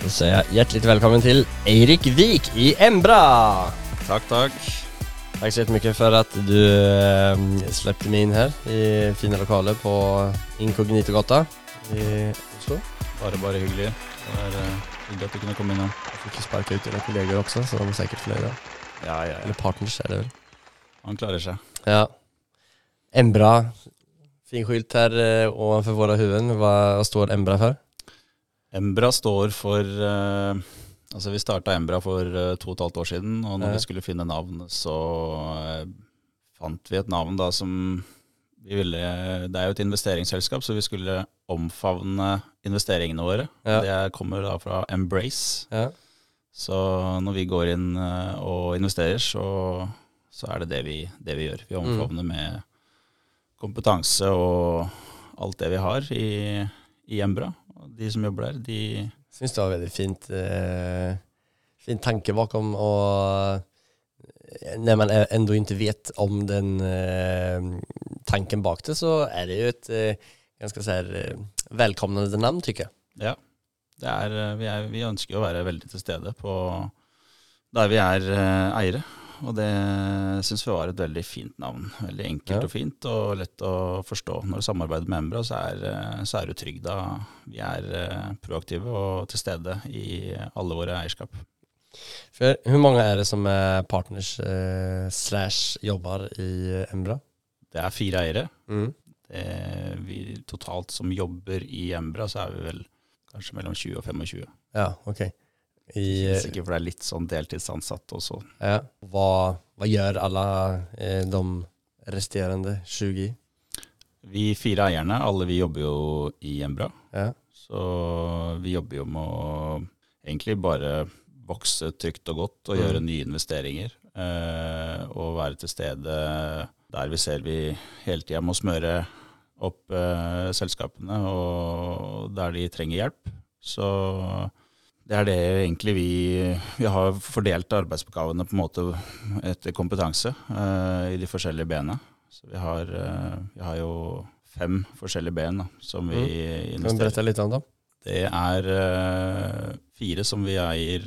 Da sier jeg hjertelig velkommen til Eirik Vik i Embra. Takk, takk. Takk så mye for at du eh, släppte meg inn her i fine lokaler på Inkognitogata i Oslo. Bare, bare hyggelig. Det er eh, hyggelig at du kunne komme innom. Jeg fikk sparka ut dine kolleger også, så de er sikkert fornøyde. Ja, ja, Eller partners, er det vel. Han klarer seg. Ja. Embra. Fin skylt her eh, ovenfor våre hoder. Hva står Embra for? Embra står for eh, Altså, vi starta Embra for eh, to og et halvt år siden, og når Ja. vi skulle finne navn, så eh, fant vi et navn da som vi ville Det er jo et investeringsselskap, så vi skulle omfavne investeringene våre. Ja. Det kommer da fra Embrace. Ja. Så når vi går inn eh, og investerer, så, så er det det vi, det vi gjør. Vi omfavner med kompetanse og alt det vi har i, i Embra. De som jobber der, de Syns det var veldig fint eh, fin tanke bakom og eh, när man ennå ikke vet om den eh, tanken bak det så er det jo et eh, ganske så här eh, välkomnande namn tycker. Ja. Det er, eh, vi, er, vi ønsker å være veldig til stede på der vi er eh, eiere. Og det syns vi var et veldig fint navn. Veldig enkelt Ja. og fint og lett å forstå. Når du samarbeider med Embra, så er, eh, så er du trygg da. Vi er eh, proaktive og til stede i alle våre eierskap. For hvor mange er det som er partners eh, slash jobber i Embra? Det er fire eiere. Mm. Det, vi totalt som jobber i Embra, så er vi vel kanskje mellom 20 og 25. Ja, okej. I, eh, Sikkert for det er litt sånn deltidsansatt også. ja. Hva, hva gjør alle eh, de resterende 20? Vi fire eierne, alle vi jobber jo i Embra. Ja. Så vi jobber jo med å egentlig bare vokse trygt og godt og Mm. gjøre nye investeringer. Eh, og være til stede der vi ser vi hele tida må smøre opp eh, selskapene, og der de trenger hjelp. Så det er det egentlig vi Vi har fordelt arbeidsoppgavene på en måte etter kompetanse uh, i de forskjellige bena. Så vi har, uh, vi har jo fem forskjellige ben da, som vi investerer. Kan du brette litt an, dem? det er uh, fire som vi eier,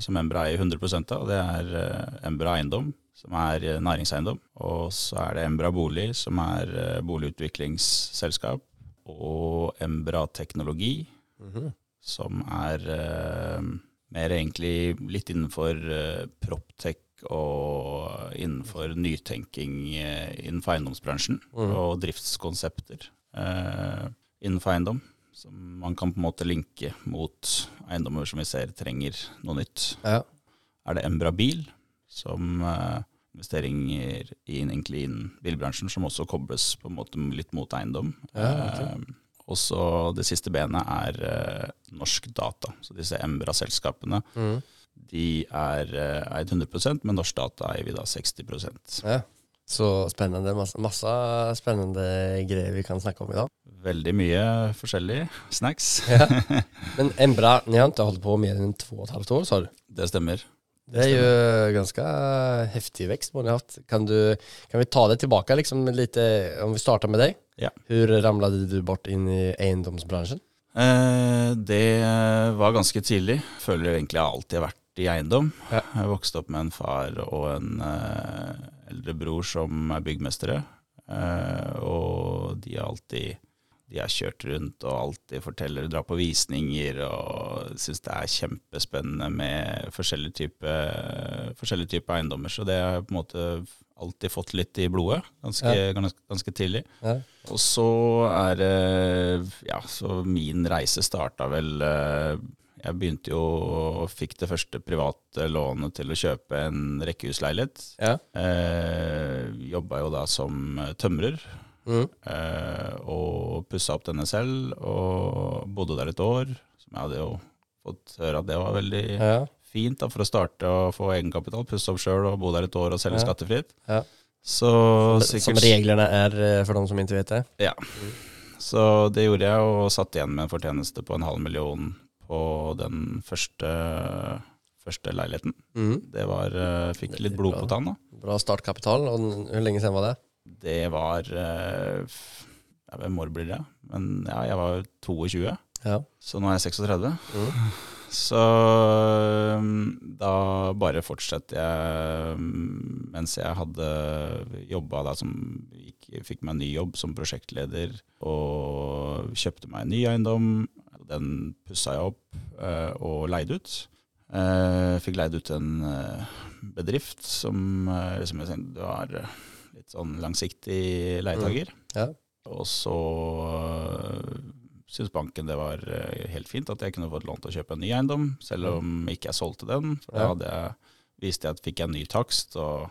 som Embra eier 100% av. Det er Embra Eiendom, som er næringseiendom. Og så er det Embra Bolig, som er boligutviklingsselskap. Og Embra Teknologi, Mhm. Som er eh, mer egentlig litt innenfor uh, proptech og innenfor nytenking eh, innenfor eiendomsbransjen. Mm. Og driftskonsepter eh, innenfor eiendom. Som man kan på en måte linke mot eiendommer som vi ser trenger noe nytt. Ja. Er det Embra Bil, som eh, investeringer i egentlig innen bilbransjen, som også kobles på en måte litt mot eiendom. Ja, ok. Eh, og så det siste benet er eh, norsk data. Så disse Embra-selskapene Mm. de er eh, eid 100% men norsk data eier vi da 60% Ja. Så spennende. Masse, masse, spennende greier vi kan snakke om i dag. Veldig mye forskjellig snacks. Ja. Men Embra, ni har holdt på mer enn två och ett halvt år sa du? Det stemmer. Det er jo ganske heftig vekst man har hatt. Kan, du, kan vi ta det tilbake liksom lite, om vi starter med deg? Ja. Hvordan ramlet du bort inn i eiendomsbransjen? Eh, det var ganske tidlig. Føler egentlig jeg alltid har vært i eiendom. Ja. Jeg vokste opp med en far og en eh, eldre bror som er byggmestere. Eh, og de har alltid de har kjørt rundt og alltid forteller, drar på visninger og syns det er kjempespennende med forskjellige typer forskjellige type eiendommer. Så det har jeg på en måte alltid fått litt i blodet, ganske, ganske, ganske tidlig. Ja. Og så er det Ja, så min reise starta vel eh, Jeg begynte jo og fikk det første private lånet til å kjøpe en rekkehusleilighet. Ja. Eh, Jobba jo da som tømrer. Mm. Eh, og pussa opp denne selv, og bodde der et år. Som jeg hadde jo fått høre at det var veldig Ja. fint da, for å starte og få egenkapital, pusse opp sjøl og bo der et år og selge Ja. skattefritt. Ja. Så sikkert som reglene er for de som ikke vet det. Ja. Så det gjorde jeg, og satt igjen med en fortjeneste på en halv million på den første, første leiligheten. Mm. Det var eh, Fikk litt blod på tann, da. Bra startkapital. Og hvor lenge siden var det? Det var eh, ja, Hvem år blir det? Men ja, jeg var 22, Ja. så nå er jeg 36. Mm. Så um, da bare fortsetter jeg um, mens jeg hadde jobba da som gikk, fikk meg en ny jobb som prosjektleder og kjøpte meg en ny eiendom. Den pussa jeg opp eh, og leide ut. Eh, fikk leid ut en bedrift som, liksom som jeg tenkte var eh, litt sånn langsiktig leietaker. Ja. Og så øh, syntes banken det var øh, helt fint at jeg kunne fått lån til å kjøpe en ny eiendom, selv om ikke jeg solgte den. For da hadde jeg, viste jeg at fikk jeg en ny takst, og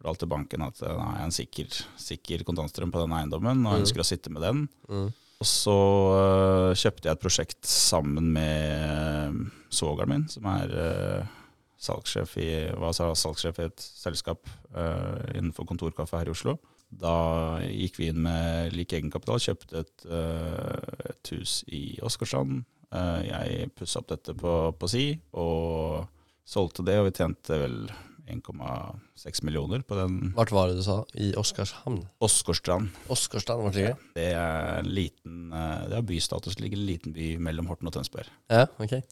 fortalte banken at jeg nå har en sikker, sikker kontantstrøm på den eiendommen, og jeg Mm. ønsker å sitte med den. Mm. Og så øh, kjøpte jeg et prosjekt sammen med øh, svogeren min, som er øh, salgssjef i, var salgssjef i et selskap uh, innenfor kontorkaffe her i Oslo. Da gikk vi inn med lik egenkapital, kjøpte et, uh, et hus i Åsgårdstrand. Uh, jeg pussa opp dette på, på si, og solgte det, og vi tjente vel 1,6 millioner på den Hva var det du sa? I Oskarshamn? Åsgårdstrand. Åsgårdstrand, vart ligger det? Det er en liten, det har bystatus, ligger en liten by mellom Horten og Tønsberg. Ja, okej.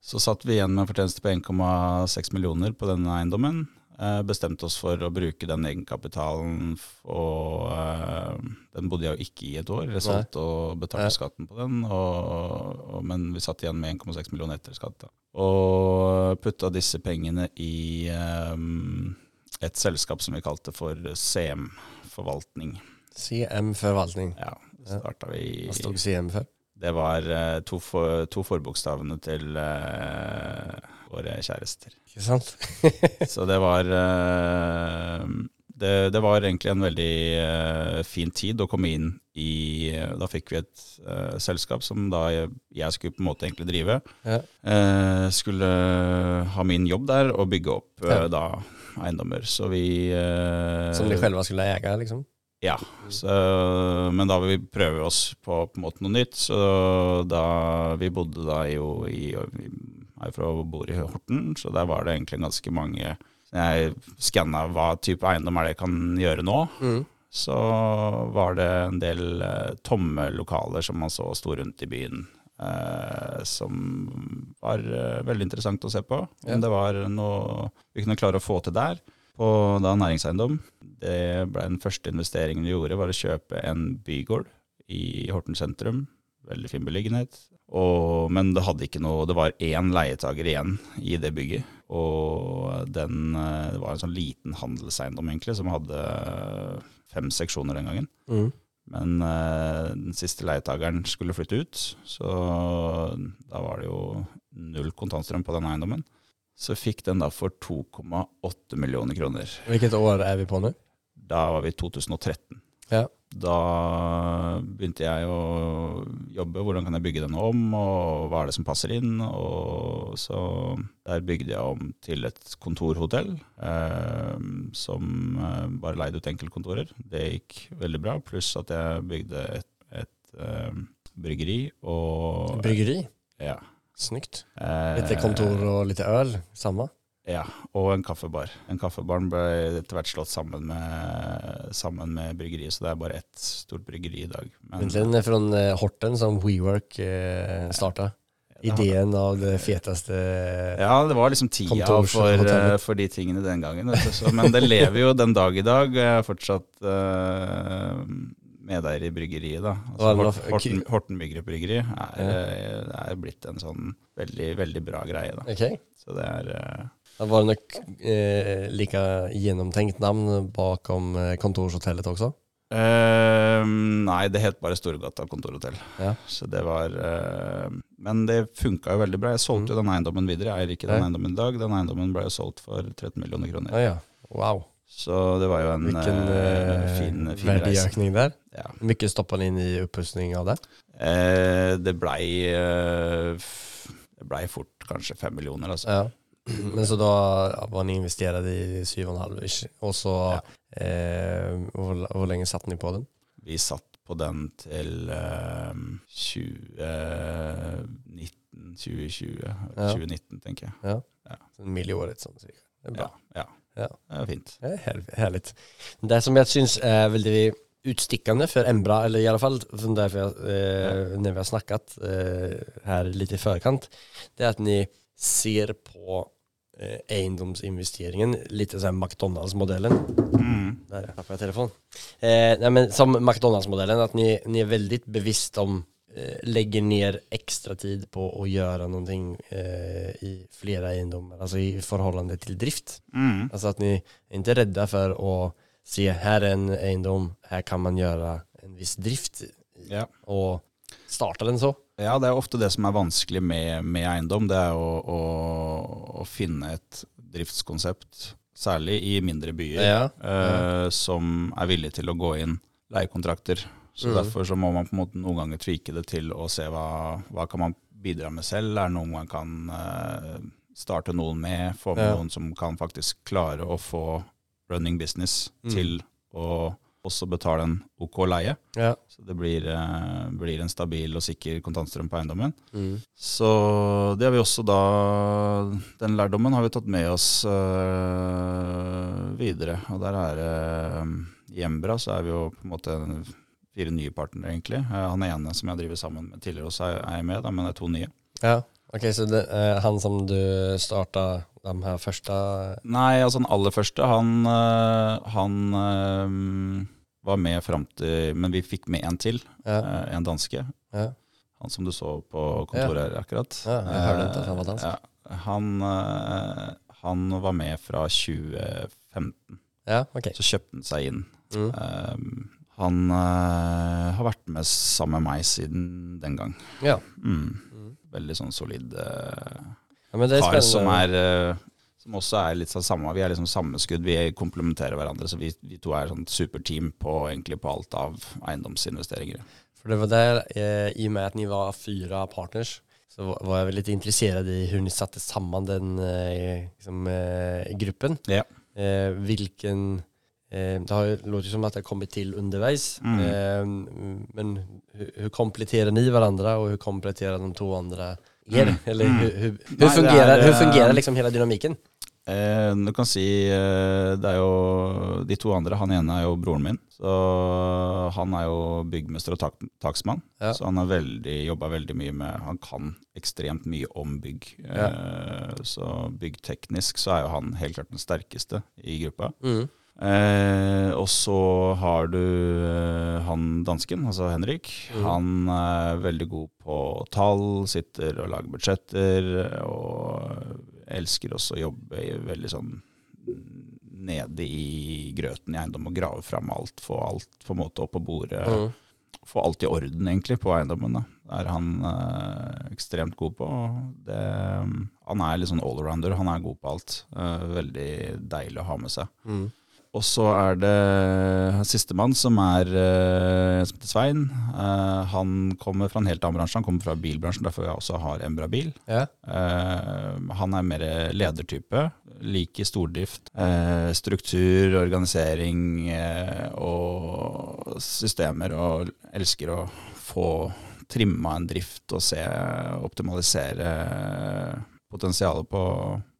Så satt vi igjen med en fortjeneste på 1,6 millioner på denne eiendommen. Eh, Bestemte oss for å bruke den egenkapitalen, og eh, den bodde jeg jo ikke i et år. Jeg solgte og betalte skatten på den, og, og, men vi satt igjen med 1,6 millioner etter skatt. Og putta disse pengene i um, et selskap som vi kalte for CM Forvaltning. CM Forvaltning. Ja, starta vi Hva stod CM för? Det var eh, to, for, to forbokstavene til uh, våre kjærester. Ikke sant? Så det var uh, det, det var egentlig en veldig uh, fin tid å komme inn i Da fikk vi et selskap som da jeg, jeg skulle på en måte egentlig drive. Ja. Skulle ha min jobb der og bygge opp Ja. da eiendommer. Så vi Som de selve skulle eie, liksom? Ja, så, men da vil vi prøve oss på, på en måte noe nytt. Så da Vi bodde da jo i Vi er fra bor i Horten, så der var det egentlig ganske mange Jeg skanna hva type eiendom er det jeg kan gjøre nå. Mm. Så var det en del eh, tomme lokaler som man så sto rundt i byen. Eh, som var eh, veldig interessant å se på. Om Ja. det var noe vi kunne klare å få til der på da næringseiendom. Det ble den første investeringen vi gjorde, var å kjøpe en bygård i Horten sentrum. Veldig fin beliggenhet. Og, men det hadde ikke noe Det var én leietager igjen i det bygget. Og den eh, Det var en sånn liten handelseiendom, egentlig, som hadde fem seksjoner den gangen. Mm. Men eh, den siste leietageren skulle flytte ut, så da var det jo null kontantstrøm på den eiendommen. Så fikk den da for 2,8 millioner kroner. Hvilket år er vi på nå? Da var vi i 2013. Ja. Da begynte jeg å jobbe. Hvordan kan jeg bygge den om, og hva er det som passer inn? Og så der bygde jeg om til et kontorhotell, eh, som eh, bare leide ut enkeltkontorer. Det gikk veldig bra, pluss at jeg bygde et, et eh, bryggeri og Bryggeri? ja, Snyggt. eh, Lite kontor og litt øl. Samme. Ja, og en kaffebar. En kaffebar ble etter hvert slått sammen med, sammen med bryggeriet, så det er bare ett stort bryggeri i dag. Men den er fra Horten som WeWork eh, starta. Ideen av det feteste Ja, det var liksom tida for, eh, for de tingene den gangen. Men det lever jo den dag i dag. Jeg er fortsatt medeier i bryggeriet. da. Altså, det Horten, Horten Byggerup Bryggeri er, Ja. eh, er blitt en sånn veldig, veldig bra greie. da. Okay. Så det er Det Var något eh, like gjennomtenkt navn bakom eh, kontorshotellet også? Eh, nei, det het bare Storgata kontorhotell. Ja. Så det var eh, Men det funka jo veldig bra. Jeg solgte jo den eiendommen videre. Jeg eier ikke den Mm. Ja. eiendommen i dag. Den eiendommen ble jo solgt for 13 millioner Ja, kroner. ja. Wow. Så det var jo en Hvilken, eh, eh, fin, fin verdiøkning der. där. Ja. Mye stoppa inn i oppussing av det? Eh, det blei eh, Det blei fort kanskje fem millioner, altså. Ja. Men så da var ni investert i 7,5 ish. Og så Ja. eh, hvor, hvor lenge satt ni på den? Vi satt på den til eh, 2019, 2020, Ja. 2019 tenker jeg. En mill i året sånn cirka. Det er bra. Ja, ja. Det er fint. Det er herlig. Det som jeg syns er veldig utstikkende for Embra, eller i alle fall derfor jeg, eh, når vi har snakket eh, her litt i forkant, det er at ni ser på eh, eiendomsinvesteringen litt sånn McDonalds-modellen. Mm. Der tappade jeg telefonen. Eh, nei, men som McDonalds-modellen, at ni, ni er veldig bevisst om lägger ner extra tid på å gjøre någonting eh, i flere eiendommer, altså i förhållande til drift. Mm. Alltså att ni är inte rädda för att se, här är en egendom, här kan man göra en viss drift Ja. och starta den så. Ja, det er ofte det som er vanskelig med, med eiendom. Det er å, å, å finne et driftskonsept, særlig i mindre byer, Ja. eh, som er villig til å gå inn leiekontrakter. Så mm. Derfor så må man på en måte noen ganger tvike det til å se hva, hva kan man bidra med selv. Er det noe man kan uh, starte noen med, få med Ja. noen som kan faktisk klare å få running business Mm. til å også betale en OK leie. Ja. Så det blir, uh, blir en stabil og sikker kontantstrøm på eiendommen. Mm. Så det har vi også da Den lærdommen har vi tatt med oss uh, videre. Og der er det I Embra så er vi jo på en måte fire nye partnere, egentlig. Eh, Han ene som jeg driver sammen med tidligere også, er er jeg med, da, men det er to nye. Ja, ok, så det, eh, han som du starta de her første Nei, altså den aller første, han, øh, han var med fram til Men vi fikk med en til, Ja, en danske. ja, Han som du så på kontoret her akkurat. Ja, jeg hørte at han var dansk. Eh, Ja, han, eh, han var med fra 2015, ja ok. så kjøpte han seg inn. Mm. Eh, han uh, har vært med sammen med meg siden den gang. Ja. Mm. Mm. Veldig sånn solid uh, ja, men det kar som er uh, som også er litt sånn samme, Vi er liksom samme skudd, vi komplementerer hverandre. Så vi, vi to er sånn superteam på, egentlig på alt av eiendomsinvesteringer. For det var der, eh, i og med at ni var fire partners, så var- jeg veldig interessert i hvordan dere satte sammen den eh, liksom, eh, gruppen. Ja. Eh, hvilken Det har låter som at det har kommet til underveis. Mm. Eh, men hvordan kompletterer ni hverandre, og hvordan kompletterer de to andre er? Mm. Eller Mm. hur, hur, hur, det fungerer, er, hur eh, fungerer liksom hele dynamikken? Eh, du kan si eh, det er jo de to andre. Han ene er jo broren min. Så han er jo byggmester og tak taksmann. Ja. Så han har veldig, jobba veldig mye med Han kan ekstremt mye om bygg. Eh, så byggteknisk så er jo han helt klart den sterkeste i gruppa. Mm. Eh, og så har du eh, han dansken, altså Henrik. Mm. Han er veldig god på tall, sitter og lager budsjetter, og elsker også å jobbe veldig sånn nede i grøten i eiendom og grave fram alt, få alt på en måte opp på bordet. Mm. Få alt i orden egentlig på eiendommen. Da. Er han eh, ekstremt god på. Det, han er litt sånn allrounder, han er god på alt. Eh, veldig deilig å ha med seg. Mm. Og så er det sistemann, som er eh, som heter Svein. Eh, han kommer fra en helt annen bransje. Han kommer fra bilbransjen, derfor jeg også har Embra bil. Ja. Eh, han er mer ledertype. Liker stordrift. struktur, organisering og systemer. Og elsker å få trimma en drift og se optimalisere potensialet på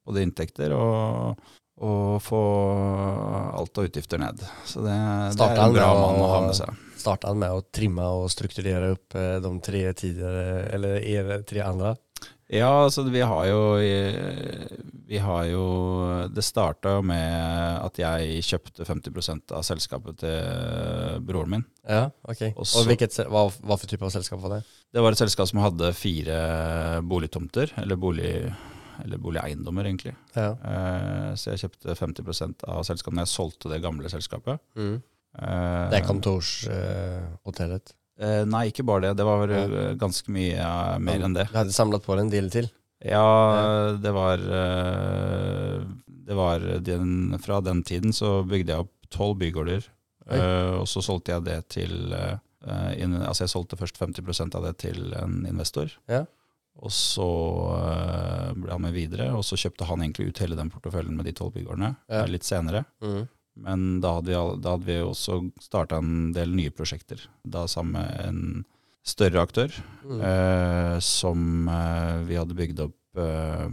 både inntekter og og få alt av utgifter ned. Så det, det er en bra mann å ha med seg. Starta han med å trimme og strukturere opp eh, de tre tidligere, eller er tre andre? Ja, altså vi har jo Vi har jo Det starta jo med at jeg kjøpte 50% av selskapet til broren min. Ja, ok. Også, Og, hvilket, hva, hva for type av selskap var det? Det var et selskap som hadde fire boligtomter, eller, bolig, eller boligeiendommer, egentlig. Ja. Eh, Så jeg kjøpte 50% av selskapet når jeg solgte det gamle selskapet. Mm. Eh, Det er kontorshotellet. Eh, nei, ikke bare det. Det var Ja. eh, ganske mye eh, mer enn det. Du hadde samlet på deg en deal til? Ja, det var eh, Det var den, Fra den tiden så bygde jeg opp tolv bygårder. Eh, og så solgte jeg det til inn, Altså jeg solgte først 50% av det til en investor. Ja. Og så eh, ble han med videre, og så kjøpte han egentlig ut hele den porteføljen med de tolv bygårdene Ja. eh, litt senere. Mm. Men da hadde vi, da hadde vi også starta en del nye prosjekter. Da sammen med en større aktør, Mm. eh, som eh, vi hadde bygd opp eh,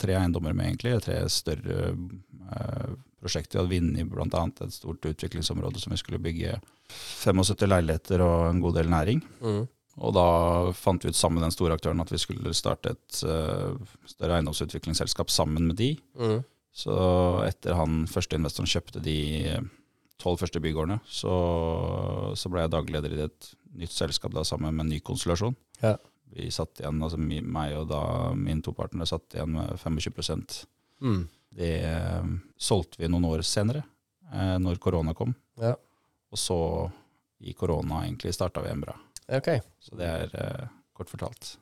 tre eiendommer med, egentlig. Tre større eh, prosjekter. Vi hadde vunnet bl.a. et stort utviklingsområde som vi skulle bygge 75 leiligheter og en god del næring. Mm. Og da fant vi ut sammen med den store aktøren at vi skulle starte et uh, større eiendomsutviklingsselskap sammen med de. Mm. Så etter han første investoren kjøpte de tolv første bygårdene, så, så ble jeg dagleder i et nytt selskap da sammen med en ny konstellasjon. Ja. Vi satt igjen, altså meg og da mine to partnere satt igjen med 25 Mm. Det uh, solgte vi noen år senere, uh, når korona kom. Ja. Og så i korona egentlig starta vi Embra. Ok. Så det er eh, kort fortalt.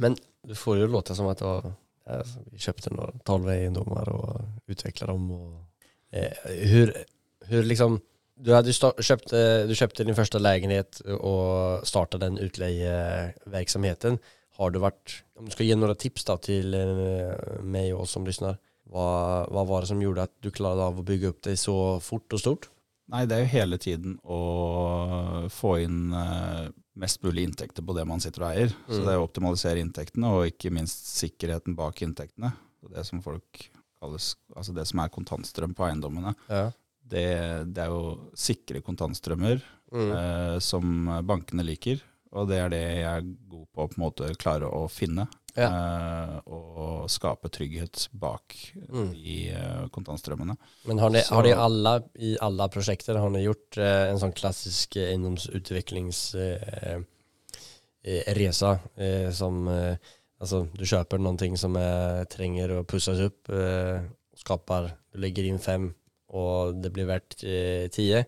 Men du får jo låta som at det var, ja, vi kjøpte noen tolv eiendommer og utvikla dem. Og, eh, hur, hur liksom, du, sta- eh, du kjøpte din første leilighet og starta den utleievirksomheten. Har du vært, om du skal gi noen tips da, til meg og oss som lytter, hva, hva, var det som gjorde at du klarte av å bygge opp det så fort og stort? Nei, det er jo hele tiden å få inn eh, mest mulig inntekter på det man sitter og eier. Så Mm. det er å optimalisere inntektene, og ikke minst sikkerheten bak inntektene. Det som folk kalles, altså det som er kontantstrøm på eiendommene. Ja. Det, det er jo sikre kontantstrømmer Mm. eh, som bankene liker. Og det er det jeg er god på å på en måte klare å finne. Eh, og skape trygghet bak Mm. de uh, kontantstrømmene. Men har ni, har ni alla, i alle prosjekter har ni gjort uh, en sånn klassisk eiendomsutviklingsreise som, alltså du kjøper noe som trenger å pusses opp, upp, skapar, du legger inn fem og det blir verdt ti.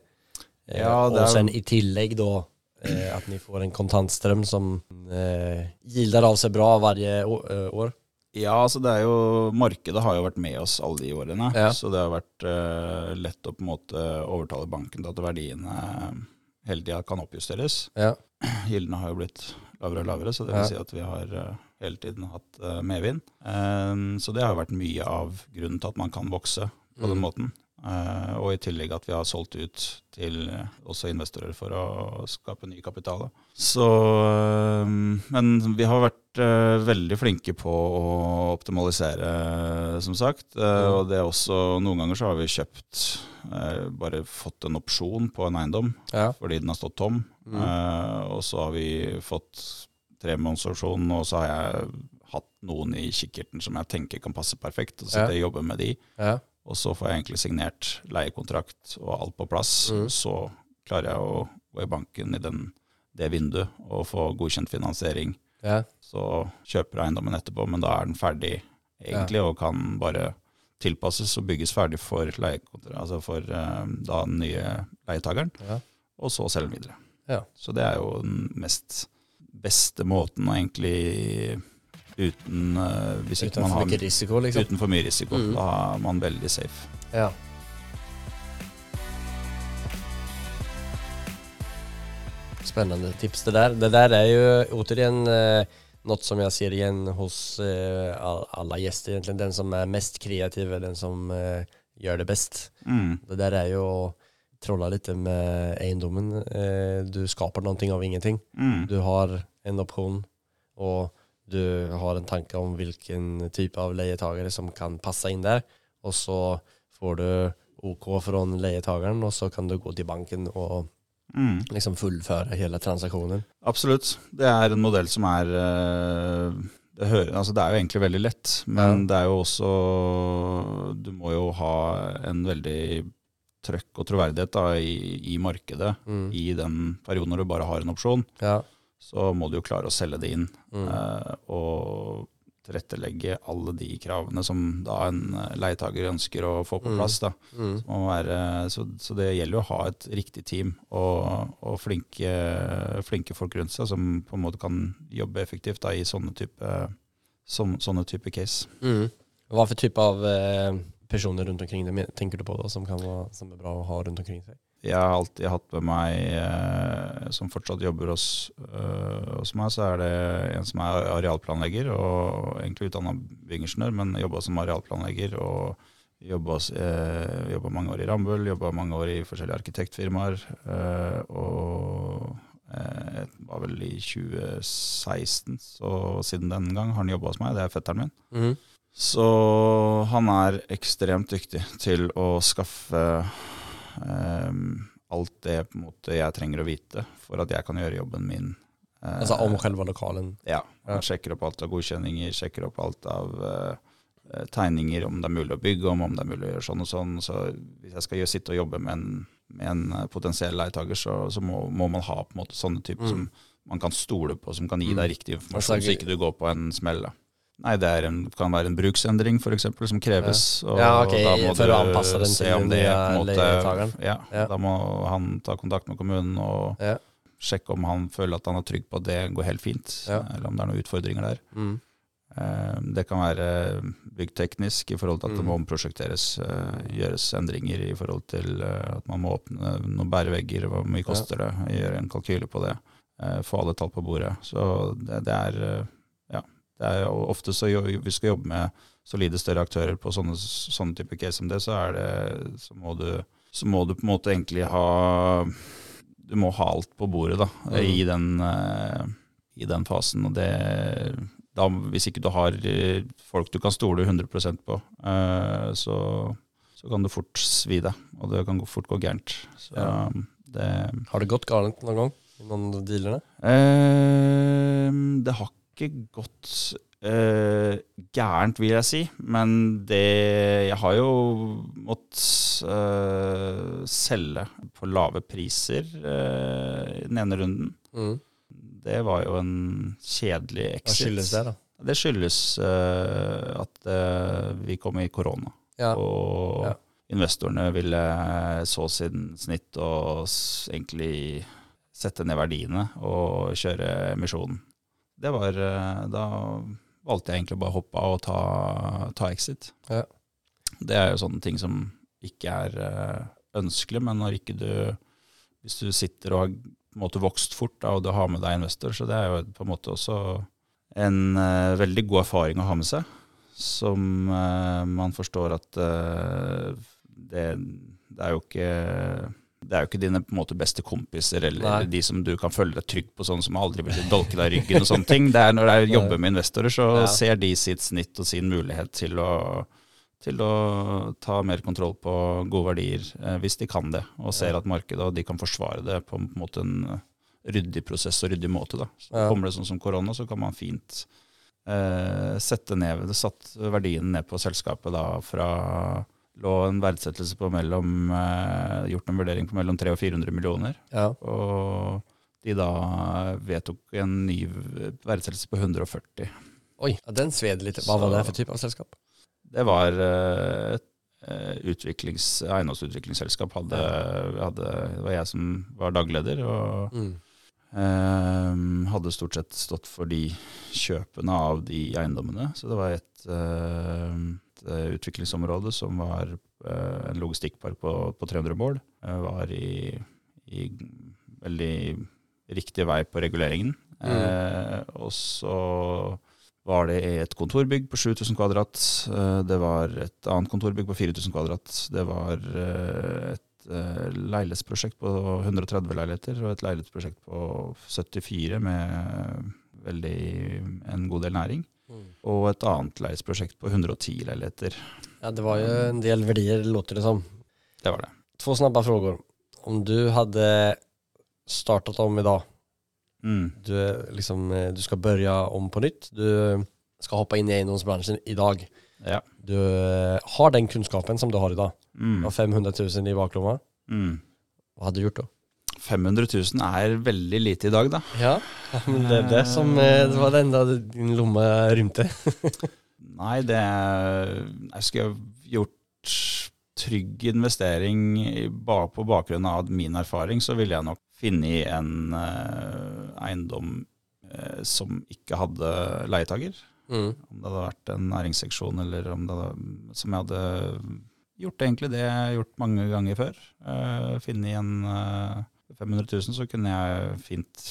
Ja, og så i tillegg då eh, att ni får en kontantstrøm som eh, gilder av seg bra varje eh, år. Ja, altså det er jo, markedet har jo vært med oss alle de årene, Ja. så det har vært eh, lett å på en måte overtale banken til at verdiene hele tida kan oppjusteres. Ja. Gildene har jo blitt lavere og lavere, så det vil si at vi har eh, hele tiden hatt eh, medvind. Eh, så det har jo vært mye av grunnen til at man kan vokse på den Mm. måten. Eh, og i tillegg at vi har solgt ut til eh, også investorer for å skape ny kapital. Så, eh, men vi har vært veldig flinke på å optimalisere, som sagt. Og det er også, noen ganger så har vi kjøpt, bare fått en opsjon på en eiendom Ja. fordi den har stått tom. Mm. Og så har vi fått tremånedersopsjon, og så har jeg hatt noen i kikkerten som jeg tenker kan passe perfekt. Og så sitter jeg og jobber med de. Ja. Og så får jeg egentlig signert leiekontrakt og alt på plass. Mm. Så klarer jeg å gå i banken i den, det vinduet og få godkjent finansiering. Ja. Så kjøper jeg eiendommen etterpå, men da er den ferdig egentlig, og kan bare tilpasses og bygges ferdig for, altså for eh, da den nye leietakeren, Ja. og så selge den videre. Ja. Så det er jo den mest beste måten å egentlig uten uh, Hvis ikke man har mycket risiko liksom. Uten for mye risiko. Mm. Da er man veldig safe. Ja. Spennende tips det der. Det der er jo återigen uh, noe som jeg ser igjen hos uh, alle gjester, egentlig. Den som er mest kreativ er den som uh, gjør det best. Mm. Det der er jo å trolla litt med eiendommen. Uh, du skaper noe av ingenting. Mm. Du har en opsjon. och du har en tanke om hvilken type av leietagere som kan passe inn der, og så får du OK fra leietageren, og så kan du gå til banken og Mm. liksom fullføre hele transaksjonen. Absolutt. Det er en modell som er eh, det, hører, altså det er jo egentlig veldig lett, men Ja. det er jo også Du må jo ha en veldig trøkk og troverdighet da, i, i markedet Mm. i den perioden når du bare har en opsjon. Ja. Så må du jo klare å selge det inn Mm. og tilrettelegge alle de kravene som da en eh, leietager ønsker å få på Mm. plass. da. Mm. Må være, så, så det gjelder jo å ha et riktig team og, og flinke, flinke folk rundt seg som på en måte kan jobbe effektivt da, i sånne type, sånne, sånne type case. Mm. Hva for type av eh, personer rundt omkring det, tenker du på da, som kan som er bra å ha rundt omkring sig? Jeg har alltid hatt med meg, eh, som fortsatt jobber hos, eh, hos meg, så er det en som er arealplanlegger, og egentlig utdanna byggingeniør, men jobba som arealplanlegger. og Jobba eh, mange år i Rambøll, jobba mange år i forskjellige arkitektfirmaer. Eh, og eh, var vel i 2016, så siden den gang har han jobba hos meg. Det er fetteren min. Mm. Så han er ekstremt dyktig til å skaffe alt det på en måte, jeg trenger å vite for at jeg kan gjøre jobben min. Uh, altså om selve lokalen? Ja. Han sjekker opp alt av godkjenninger, sjekker opp alt av uh, tegninger, om det er mulig å bygge om, om det er mulig å gjøre sånn og sånn. Så hvis jeg skal sitte og jobbe med en, med en potensiell leietaker, så, så må, må, man ha på en måte sånne typer mm. som man kan stole på, som kan gi deg mm. riktig informasjon, så ikke du går på en smell. da. Nei, det en, kan være en bruksendring for eksempel, som kreves. Ja. ja, ok, da må du å anpasse den til den nye leietakeren? Ja, ja, da må han ta kontakt med kommunen og ja. sjekke om han føler at han er trygg på at det går helt fint, eller om det er noen utfordringer der. Mm. Eh, det kan være byggteknisk i forhold til at det må mm. omprosjekteres, eh, gjøres endringer i forhold til eh, at man må åpne noen bærevegger, hvor mye koster det, gjøre en kalkyle på det, få alle tall på bordet. Så det, det er det er jo ofte så vi skal jobbe med solide, større aktører på sånne, sånne type case som det, så, er det, så, må du, så må du på en måte egentlig ha Du må ha alt på bordet da, mm. i, den, uh, i, den, fasen. og det da, Hvis ikke du har eh, folk du kan stole 100 på, uh, så, så, kan det fort svi deg, og det kan fort gå gærent. Så, ja. det, har det gått galt noen gang? Noen av dealerne? Eh, det har ikke gått uh, gærent, vil jeg si. Men det Jeg har jo måttet uh, selge på lave priser uh, i den ene runden. Mm. Det var jo en kjedelig exit. Hva skyldes det, da? Det skyldes at vi kom i korona. Ja. Og ja. investorene ville så sin snitt og egentlig sette ned verdiene og kjøre emisjonen det var eh, Da valgte jeg egentlig bare å hoppe av og ta, ta exit. Ja. Det er jo sånne ting som ikke er uh, ønskelig, men når ikke du Hvis du sitter og har på en måte vokst fort da, og du har med deg investor, så det er jo på en måte også en uh, veldig god erfaring å ha med seg, som uh, man forstår at det, det, er jo ikke det er jo ikke dine på en måte, beste kompiser eller, eller, de som du kan føle deg trygg på, sånn som aldri vil dolke deg i ryggen og sånne ting. Det er Når jeg jobber med investorer, så ja. ser de sitt snitt og sin mulighet til å, til å ta mer kontroll på gode verdier, eh, hvis de kan det, og ser at markedet og de kan forsvare det på en, måte en ryddig prosess og ryddig måte. Da. Så ja. Kommer det sånn som korona, så kan man fint eh, sette ned, satt verdien ned på selskapet da fra lå en verdsettelse på mellom eh, Gjort en vurdering på mellom 300 og 400 millioner. Ja. Og de da vedtok en ny verdsettelse på 140. Oi, den sved litt. Hva var det for type av selskap? Det var eh, et eh, utviklings, eiendomsutviklingsselskap. Hadde, hadde, det var jeg som var dagleder. og mm. Um, hadde stort sett stått for de kjøpene av de eiendommene. Så det var et Eh, utviklingsområde som var eh, en logistikkpark på, på 300 mål. Eh, var i, i, veldig riktig vei på reguleringen. Mm. Eh, og så var det et kontorbygg på 7000 kvadrat. Det var et annet kontorbygg på 4000 kvadrat. Det var et leilighetsprosjekt på 130 leiligheter og et leilighetsprosjekt på 74 med veldig en god del næring. Mm. Og et annet leieprosjekt på 110 leiligheter. Ja, det var jo en del verdier, låter det som. Det var det. Två snabba frågor. Om du hadde startat om idag, mm. du, liksom, du skal börja om på nytt, du skal hoppe inn i eiendomsbransjen i dag. Ja. Du har den kunnskapen som du har i dag. Mm. Du har 500 000 i baklomma. Mm. Hva hadde du gjort da? 500 000 er veldig lite i dag, da. Ja, men det er det som eh, det var det enda din lomme rymte. Nei, det Jeg skulle gjort trygg investering på bakgrunn av min erfaring, så ville jeg nok funnet en uh, eiendom uh, som ikke hadde leietager. Mm. Om det hadde vært en næringsseksjon eller om det hadde, som jeg hadde gjort egentlig det jeg har gjort mange ganger før. Uh, Finne en uh, 500 000, så kunne jeg fint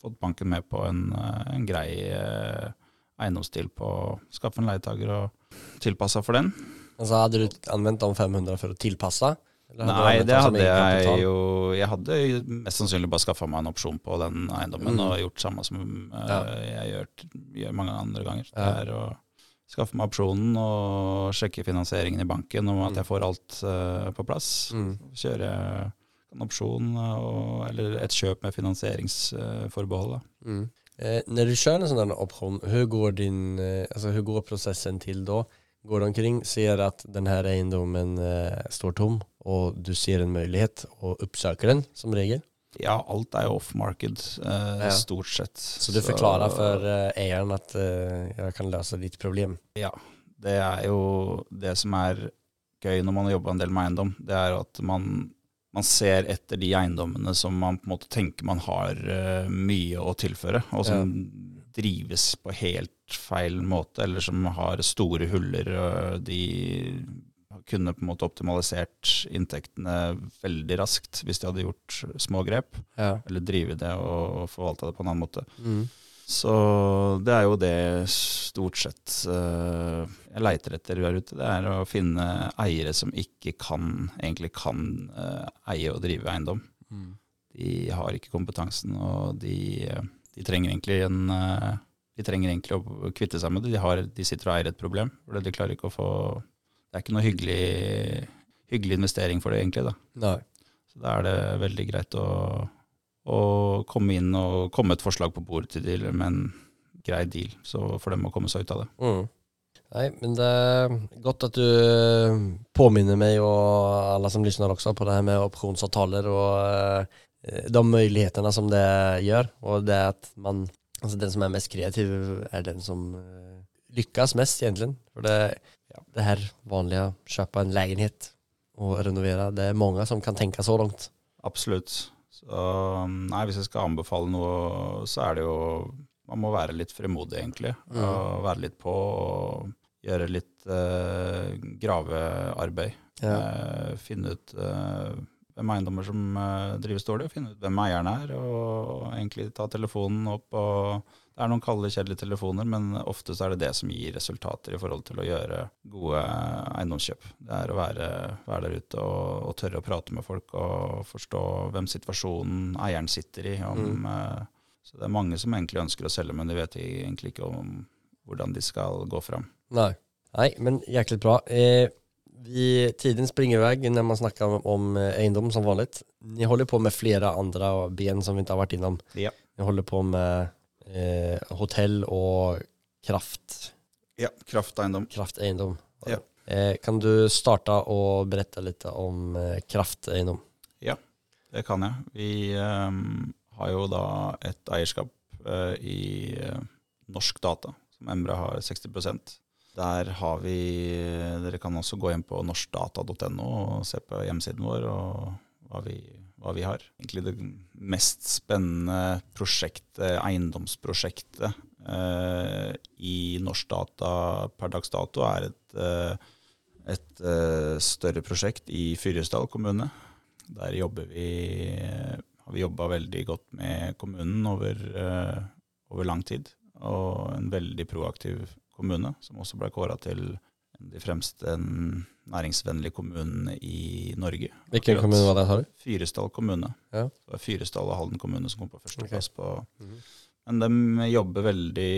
fått banken med på en, uh, en grei uh, eiendomsdeal på å skaffe en leietager og tilpassa for den. Altså Hadde du anvendt de 500 for å tilpasse? Nei, det hadde jeg jo Jeg hadde mest sannsynlig bare skaffa meg en opsjon på den eiendommen mm. og gjort samme som uh, ja. jeg gjør, gjør, mange andre ganger. Det er å skaffe meg opsjonen og sjekke finansieringen i banken om at mm. jeg får alt uh, på plass. Mm. Kjøre en opsjon og, eller et kjøp med finansieringsforbehold. Mm. Eh, når du kjører en sånn opsjon, hvordan går, din, eh, altså, går prosessen til da? Går du omkring, ser at denne eiendommen eh, står tom, og du ser en mulighet og oppsøker den, som regel? Ja, alt er jo off-market, eh, ja. stort sett. Så du forklarer for eh, eieren at eh, jeg kan løse ditt problem? Ja. Det er jo det som er gøy når man har jobba en del med eiendom. Det er at man, man, ser etter de eiendommene som man på en måte tenker man har uh, mye å tilføre, og som ja drives på helt feil måte, eller som har store huller. og De kunne på en måte optimalisert inntektene veldig raskt hvis de hadde gjort små grep. Ja. Eller drive det og forvalta det på en annen måte. Mm. Så det er jo det stort sett uh, jeg leiter etter der ute. Det er å finne eiere som ikke kan, egentlig kan uh, eie og drive eiendom. Mm. De har ikke kompetansen, og de uh, de trenger egentlig en uh, de trenger egentlig å kvitte seg med det. De, har, de sitter og eier et problem. For de klarer ikke å få Det er ikke noe hyggelig, hyggelig investering for det, egentlig. da. Nei. Så da er det veldig greit å, å komme inn og komme et forslag på bordet til dealer med en grei deal, så for dem å komme seg ut av det. Mm. Nei, men det er godt at du påminner meg og alle som lytter også på det her med opsjonsavtaler og eh, Eh, de mulighetene som det gjør, og det at man Altså den som er mest kreativ, er den som uh, lykkes mest, egentlig. For det, ja, det her vanlige kjøpe en leilighet og renovere, det er mange som kan tenke så langt. Absolutt. Så nei, hvis jeg skal anbefale noe, så er det jo Man må være litt fremodig, egentlig. Mm. Og være litt på og gjøre litt eh, gravearbeid. Ja. Eh, finne ut hvem eiendommer som uh, drives dårlig, og finne ut hvem eieren er, og egentlig ta telefonen opp. og Det er noen kalde, kjedelige telefoner, men ofte så er det det som gir resultater i forhold til å gjøre gode eiendomskjøp. Det er å være, være der ute og, og, tørre å prate med folk og forstå hvem situasjonen eieren sitter i. Om, mm. uh, så det er mange som egentlig ønsker å selge, men de vet egentlig ikke om hvordan de skal gå fram. Nei. Nei, men jæklig bra. Eh, vi, tiden springer i vei når man snakker om, om eiendom, som vanligt. Dere holder på med flere andre ben som vi ikke har vært innom. Ja. Ni holder på med eh, hotell og kraft. Ja, krafteiendom. Krafteiendom. Ja. Eh, kan du starte og berette litt om eh, krafteiendom? Ja, det kan jeg. Vi um, har jo da et eierskap uh, i uh, Norsk Data, som Embra har 60% der har vi Dere kan også gå inn på norskdata.no og se på hjemmesiden vår og hva vi, hva vi har. Egentlig det mest spennende prosjektet, eiendomsprosjektet eh, i Norsk Data per dags dato, er et, eh, et eh, større prosjekt i Fyresdal kommune. Der vi, har vi jobba veldig godt med kommunen over, eh, over lang tid. Og en veldig proaktiv kommune, som også ble kåra til de fremste næringsvennlige kommunene i Norge. Hvilken kommune var det, sa du? Fyresdal kommune. Ja. Det var Fyresdal og Halden kommune som kom på førsteplass. Okay. På. Mm -hmm. Men de jobber veldig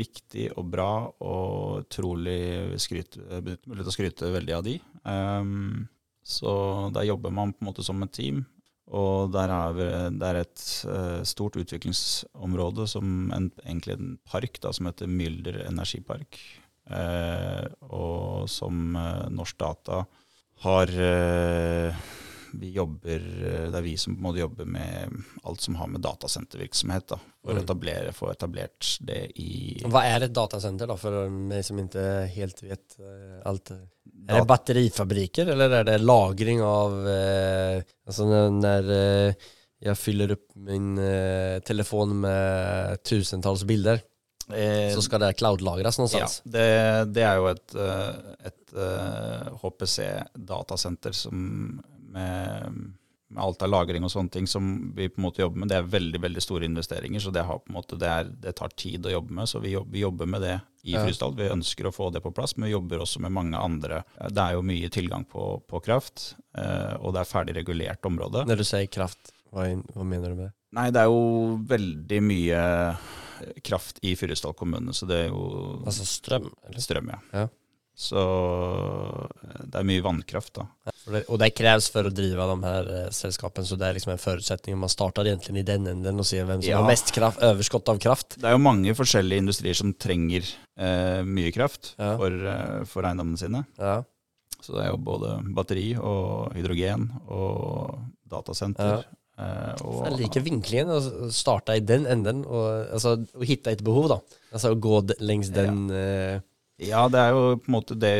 riktig og bra, og utrolig skryt, mulighet til å skryte veldig av de. Um, så der jobber man på en måte som et team. Og der er vi, det er et uh, stort utviklingsområde, som en, egentlig en park da, som heter Mylder energipark. Uh, og som uh, Norsk Data har vi jobber, Det er vi som på en måte jobber med alt som har med datasentervirksomhet. da, For å mm. etablere, få etablert det i Hva er et datasenter, da, for meg som ikke helt vet alt? Er det batterifabrikker, eller er det lagring av eh, Altså når, eh, jeg fyller opp min eh, telefon med tusentalls bilder, eh, så skal det cloud-lagres noe Ja, det, det, er jo et, eh, et HPC-datasenter med, med alt av lagring og sånne ting som vi på en måte jobber med. Det er veldig veldig store investeringer, så det, har måte, det, er, det tar tid å jobbe med. Så vi jobber, vi jobber med det i Ja. Frysdal. Vi ønsker å få det på plass, men vi jobber også med mange andre. Det er jo mye tilgang på, på kraft, eh, og det er ferdig regulert område. Når du sier kraft, hva, hva mener du med det? Nei, det er jo veldig mye kraft i Fyresdal kommune, så det er jo Altså strøm? Eller? strøm, ja. Ja. Så eh, det er mye vannkraft, da. Ja, det, och det kreves for å drive de her eh, selskapene, så det er liksom en forutsetning. man starter egentlig i den enden og ser hvem som Ja. har mest kraft, överskott av kraft. Det er jo mange forskjellige industrier som trenger eh, mye kraft Ja. for, eh, for eiendommene sine. Ja. Så det er jo både batteri og hydrogen og datasenter. Eh, og, jeg liker vinklingen Å starte i den enden. Og, altså, och hitta ett behov da. Altså å gå lengs den... ja. Ja, det er jo på en måte det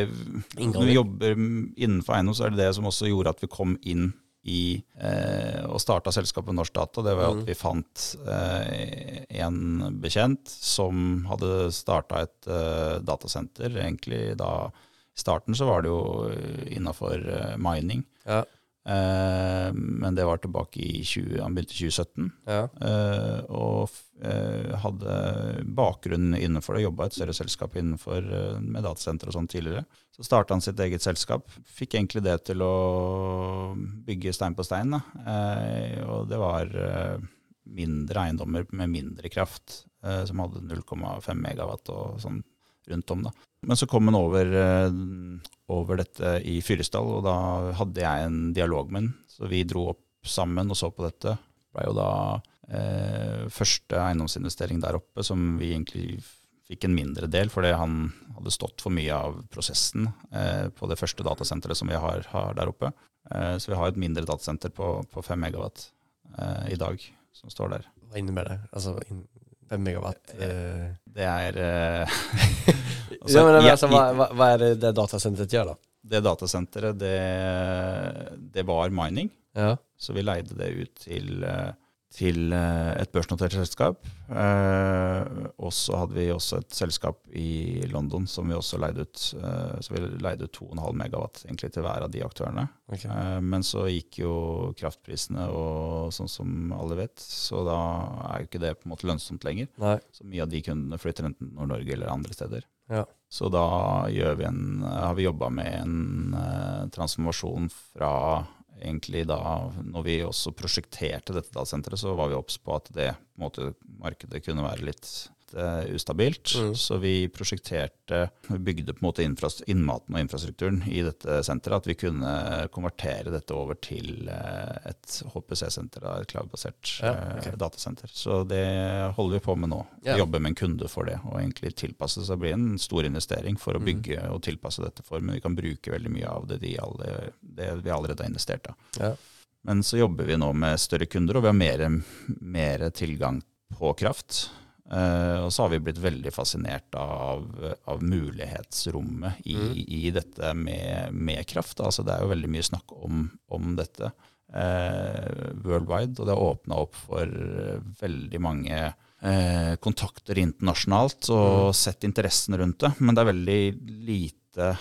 Når vi jobber innenfor eiendom, så er det det som også gjorde at vi kom inn i eh, og starta selskapet Norsk Data. Det var jo Mm. at vi fant eh, en bekjent som hadde starta et eh, datasenter. Egentlig da I starten så var det jo innafor eh, mining. ja, Eh, men det var tilbake i 20, han begynte i 2017. ja, Eh, og eh, hadde bakgrunn innenfor det, jobba et større selskap innenfor eh, med datasenter og sånn tidligere. Så starta han sitt eget selskap. Fikk egentlig det til å bygge stein på stein. Da. Eh, og det var eh, mindre eiendommer med mindre kraft, eh, som hadde 0,5 megawatt og sånn rundt om. da. Men så kom han over, eh, over dette i Fyresdal, og da hadde jeg en dialog med han. Så vi dro opp sammen og så på dette. Det ble jo da eh, første eiendomsinvestering der oppe som vi egentlig fikk en mindre del, fordi han hadde stått for mye av prosessen eh, på det første datasenteret som vi har, har der oppe. Eh, så vi har et mindre datasenter på, på 5 megawatt eh, i dag som står der. Hva innebærer det? Altså, 5 megawatt? Eh. Det er eh, altså, ja, men alltså, hva, vad, vad, vad det det gjør da? då? Det datasenteret, det, det var mining. Ja, Så vi leide det ut til, eh, til eh, et børsnotert selskap. Eh, og så hadde vi også et selskap i London som vi også leide ut. Eh, så vi leide ut 2,5 megawatt egentlig til hver av de aktørene. Okay. Eh, men så gikk jo kraftprisene og sånn som alle vet, så da er jo ikke det på en måte lønnsomt lenger. Nei. Så mye av de kundene flytter enten Nord-Norge eller andre steder. Ja. Så da vi en, har vi jobba med en transformasjon fra egentlig da Når vi også prosjekterte dette datasenteret, så var vi obs på at det på måte, markedet kunne være litt eh, ustabilt. Mm. Så vi prosjekterte Vi bygde på en måte innmaten og infrastrukturen i dette senteret. At vi kunne konvertere dette over til uh, et HPC-senter, et cloud-basert Ja, okay. ok. datasenter. Så det holder vi på med nå. Ja. Vi jobber med en kunde for det, og egentlig tilpasse det. Blir en stor investering for å Mm. bygge og tilpasse dette for, men vi kan bruke veldig mye av det, de alle, det vi allerede har investert. Da. ja. Men så jobber vi nå med større kunder, og vi har mer, mer tilgang på kraft. Eh, og så har vi blitt veldig fascinert av, av mulighetsrommet i, Mm. i dette med, med kraft. Altså, det er jo veldig mye snakk om, om dette uh, worldwide, og det har åpna opp for eh, veldig mange uh, kontakter internasjonalt og Mm. sett interessen rundt det. Men det er veldig lite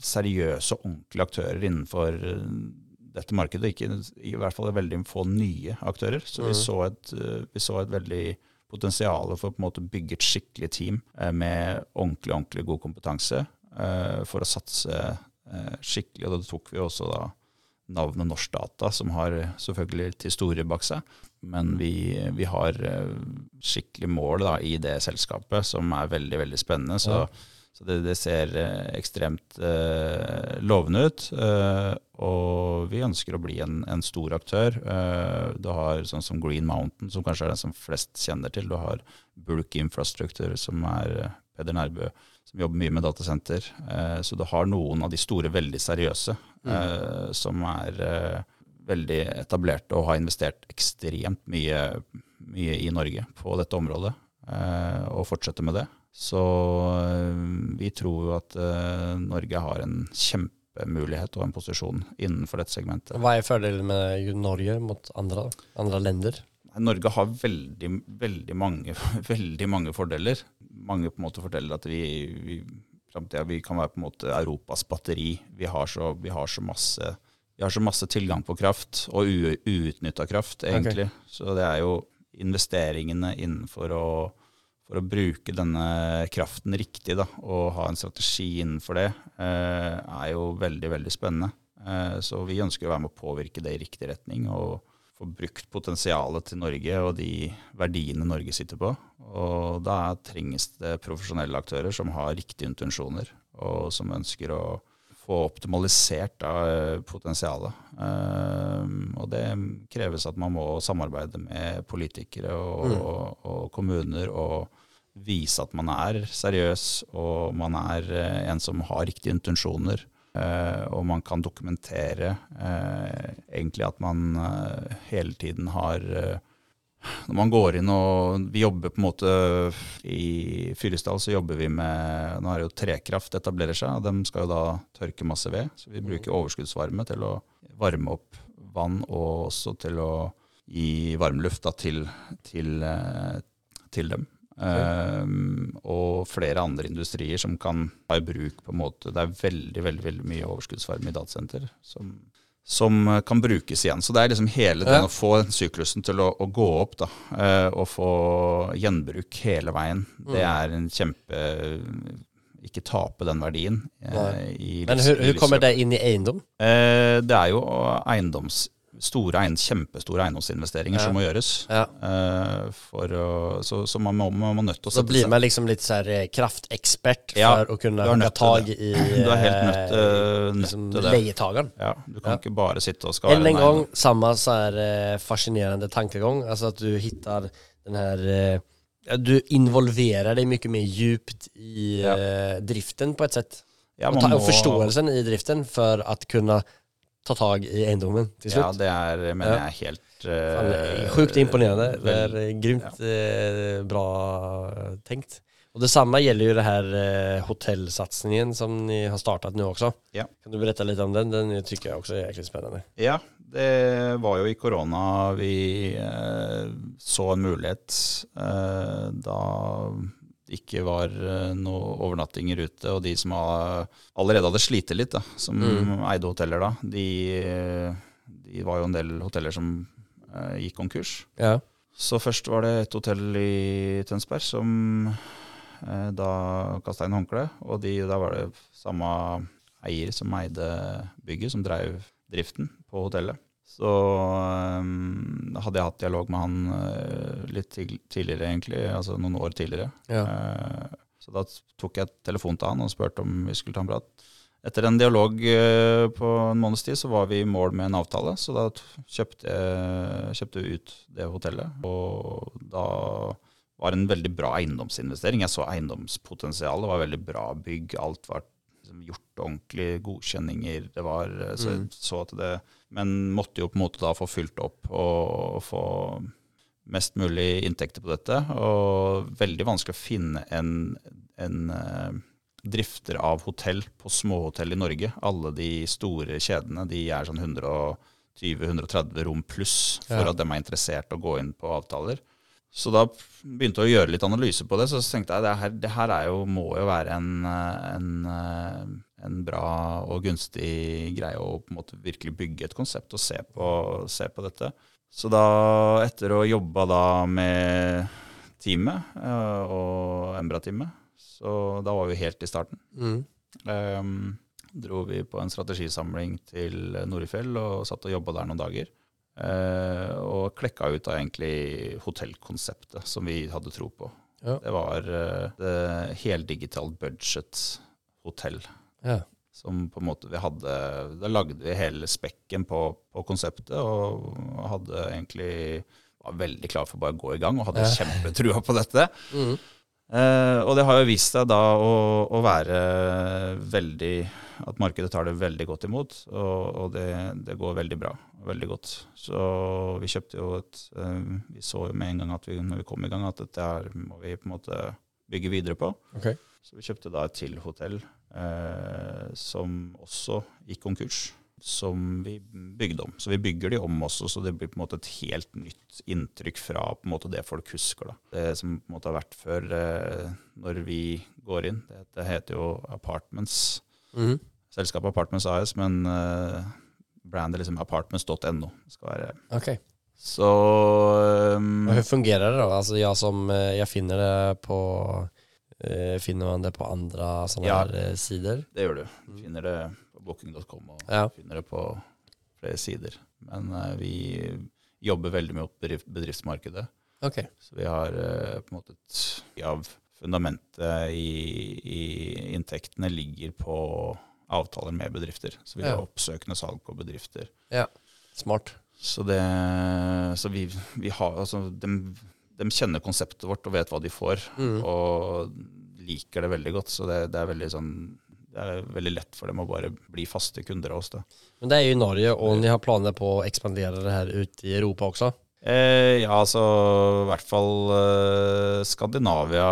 seriøse og ordentlige aktører innenfor dette markedet. Ikke, I hvert fall veldig få nye aktører. Så vi, Mhm. så et, eh, vi så et veldig potensial for å bygge et skikkelig team eh, med ordentlig, ordentlig god kompetanse eh, for å satse skikkelig. Og da tok vi også da navnet Norsk Data, som har selvfølgelig litt historie bak seg. Men vi, vi har skikkelig mål da, i det selskapet som er veldig, veldig spennende. Så, Ja. Så det, det ser eh, ekstremt eh, lovende ut. eh, og vi ønsker å bli en, en stor aktør. Eh, du har sånn som Green Mountain, som kanskje er den som flest kjenner til. Du har Bulk Infrastructure, som er Peder Nærbø, som jobber mye med datasenter. Eh, så du har noen av de store, veldig seriøse, eh, som er veldig etablerte og har investert ekstremt mye, mye i Norge på dette området, eh, og fortsetter med det. Så eh, vi tror jo at eh, Norge har en kjempemulighet og en posisjon innenfor dette segmentet. Hva er fordelen med Norge mot andre, andre lender? Norge har veldig, veldig mange, veldig mange fordeler. Mange på en måte forteller at vi, vi. Vi kan være på en måte Europas batteri. Vi har så, vi har så masse vi har så masse tilgang på kraft, og uutnytta kraft, egentlig. Okay. Så det er jo investeringene innenfor å, for å bruke denne kraften riktig, da, og ha en strategi innenfor det, eh, er jo veldig, veldig spennende. Eh, så vi ønsker å være med å påvirke det i riktig retning. og få brukt potensialet til Norge og de verdiene Norge sitter på. Og da trengs det profesjonelle aktører som har riktige intensjoner, og som ønsker å få optimalisert da, potensialet. Um, og det kreves at man må samarbeide med politikere og, mm. og, og, kommuner og vise at man er seriøs og man er uh, en som har riktige intensjoner. Uh, og man kan dokumentere uh, egentlig at man hele tiden har når man går inn og Vi jobber på en måte I Fyresdal så jobber vi med Nå er det jo trekraft etablerer seg, og de skal jo da tørke masse ved. Så vi bruker overskuddsvarme til å varme opp vann, og også til å gi varmluft da, til, til, eh, til, dem. Um, og flere andre industrier som kan ta i bruk på en måte Det er veldig veldig, veldig mye overskuddsvarme i datasenter som som eh, kan brukes igjen. Så det er liksom hele den å få syklusen til å, å gå opp, da, eh, og få gjenbruk hele veien. Det mm. er en kjempe Ikke tape den verdien. Eh, Men hvordan kommer det inn i eiendom? det er jo eiendoms store, kjempestore eiendomsinvesteringer ja. som må gjøres. Ja. Uh, å, så, så, man må, man må nødt til å sette seg Så blir man liksom litt sånn kraftekspert ja, for å kunne ha tak i Du er helt nødt, uh, liksom, til det. Leietakeren. Ja, du kan ikke bare sitte og skare Än en gang, samme så er fascinerende tankegang. Altså at du hittar den her Du involverer deg mye mer djupt i driften på et sett. Ja, og, ta, og forståelsen i driften for å kunne ta tak i eiendommen til slutt. Ja, det er, mener jeg er helt uh, Sjukt imponerende. Det er grymt ja. uh, bra tenkt. Og Det samme gjelder jo det her uh, hotellsatsingen som ni har startet nå også. Ja. Kan du berette litt om den? Den tykker jeg også er egentlig spennende. Ja, det var jo i korona vi uh, så en mulighet. Uh, da ikke var eh, noe overnattinger ute. Og de som allerede hadde slitt litt, da, som mm. eide hoteller da, de, de, var jo en del hoteller som eh, gikk konkurs. Ja. Så først var det et hotell i Tønsberg som eh, da kasta inn håndkle. Og de, da var det samme eier som eide bygget, som drev driften på hotellet. Så um, hadde jeg hatt dialog med han uh, litt tidligere, egentlig, altså noen år tidligere. Ja. Uh, så da tok jeg telefon til han og spurte om vi skulle ta en prat. Etter en dialog uh, på en måneds tid så var vi i mål med en avtale. Så da kjøpte jeg ut det hotellet. Og da var en veldig bra eiendomsinvestering. Jeg så eiendomspotensialet. Det var veldig bra bygg. Alt var liksom gjort ordentlig. Godkjenninger. Det var, så jeg mm. så at det men måtte jo på en måte da få fylt opp og få mest mulig inntekter på dette. Og veldig vanskelig å finne en, en uh, drifter av hotell på småhotell i Norge. Alle de store kjedene de er sånn 120-130 rom pluss for ja. at de er interessert å gå inn på avtaler. Så da begynte jeg å gjøre litt analyse på det, så tenkte jeg det her, det her jo, må jo være en, en, en, bra og gunstig greie å på en måte virkelig bygge et konsept og se på, se på dette. Så da, etter å ha jobba da med teamet eh, og Embra-teamet, så da var vi helt i starten. Mm. Um, dro vi på en strategisamling til Norefjell og satt og jobba der noen dager. Uh, og klekka ut av egentlig hotellkonseptet som vi hadde tro på. Ja. Det var uh, heldigitalt budget-hotell. Ja. Som på en måte vi hadde Da lagde vi hele spekken på, på konseptet og hadde egentlig var veldig klar for bare å gå i gang og hadde ja. kjempetrua på dette. Mm. Eh, og det har jo vist seg da å, å, være veldig At markedet tar det veldig godt imot, og, og det, det, går veldig bra. Veldig godt. Så vi kjøpte jo et eh, Vi så jo med en gang at vi, når vi kom i gang, at dette her må vi på en måte bygge videre på. Okay. Så vi kjøpte da et til hotell som også gikk konkurs. som vi bygde om. Så vi bygger de om også, så det blir på en måte et helt nytt inntrykk fra på en måte det folk husker. da. Det som på en måte har vært før eh, når vi går inn. Det, det heter jo Apartments. Mhm. Selskapet Apartments AS, men eh, brandet liksom apartments.no. skal være. Okay. Så um, Hvordan fungerer det da? Altså, jeg, som, jeg finner det på, eh, finner man det på andre sånne Ja. her eh, sidor? det gjør du. Du finner det på booking.com og Ja. finner det på flere sider. Men eh, vi jobber veldig med opp bedrift, bedriftsmarkedet. Okay. Så vi har eh, på en måte et av fundamentet i, i inntektene ligger på avtaler med bedrifter. Så vi Ja. har oppsøkende salg på bedrifter. Ja, Smart. Så, det, så vi, vi har altså de, de kjenner konseptet vårt og vet hva de får, Mm. og liker det veldig godt. Så det, det er veldig sånn det er veldig lett for dem å bare bli faste kunder av oss. da. Men det er jo i Norge og de har planer på å ekspandere det her ut i Europa også? Eh, ja, altså i hvert fall eh, Skandinavia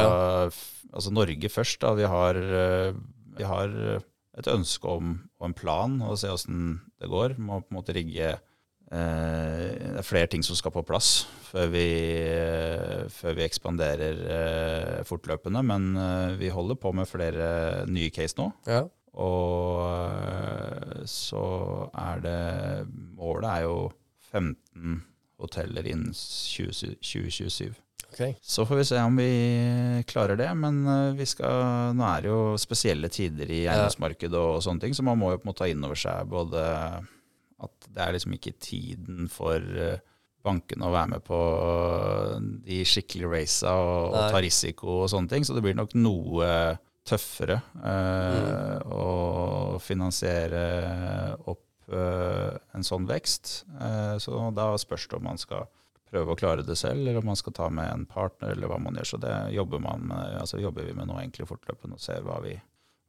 Ja. Altså Norge først, da. Vi har, eh, vi har et ønske om og en plan og se åssen det går. Må på en måte rigge Det er flere ting som skal på plass før vi, eh, før vi ekspanderer eh, fortløpende. Men eh, vi holder på med flere nye case nå. Ja. Og eh, så er det Målet er jo 15 hoteller innen 20, 2027. Okej. Så får vi se om vi klarer det, men eh, vi skal, nå er det jo spesielle tider i eiendomsmarkedet og sånne ting, så man må jo på en måte ta inn over seg både at det er liksom ikke tiden for eh, bankene å være med på de skikkelige raca og, og ta risiko og sånne ting, så det blir nok noe tøffere eh, å finansiere opp eh, en sånn vekst. Eh, så da spørs det om man skal prøve å klare det selv, eller om man skal ta med en partner, eller hva man gjør. Så det jobber, man, med- altså jobber vi med nå egentlig fortløpende og ser hva vi,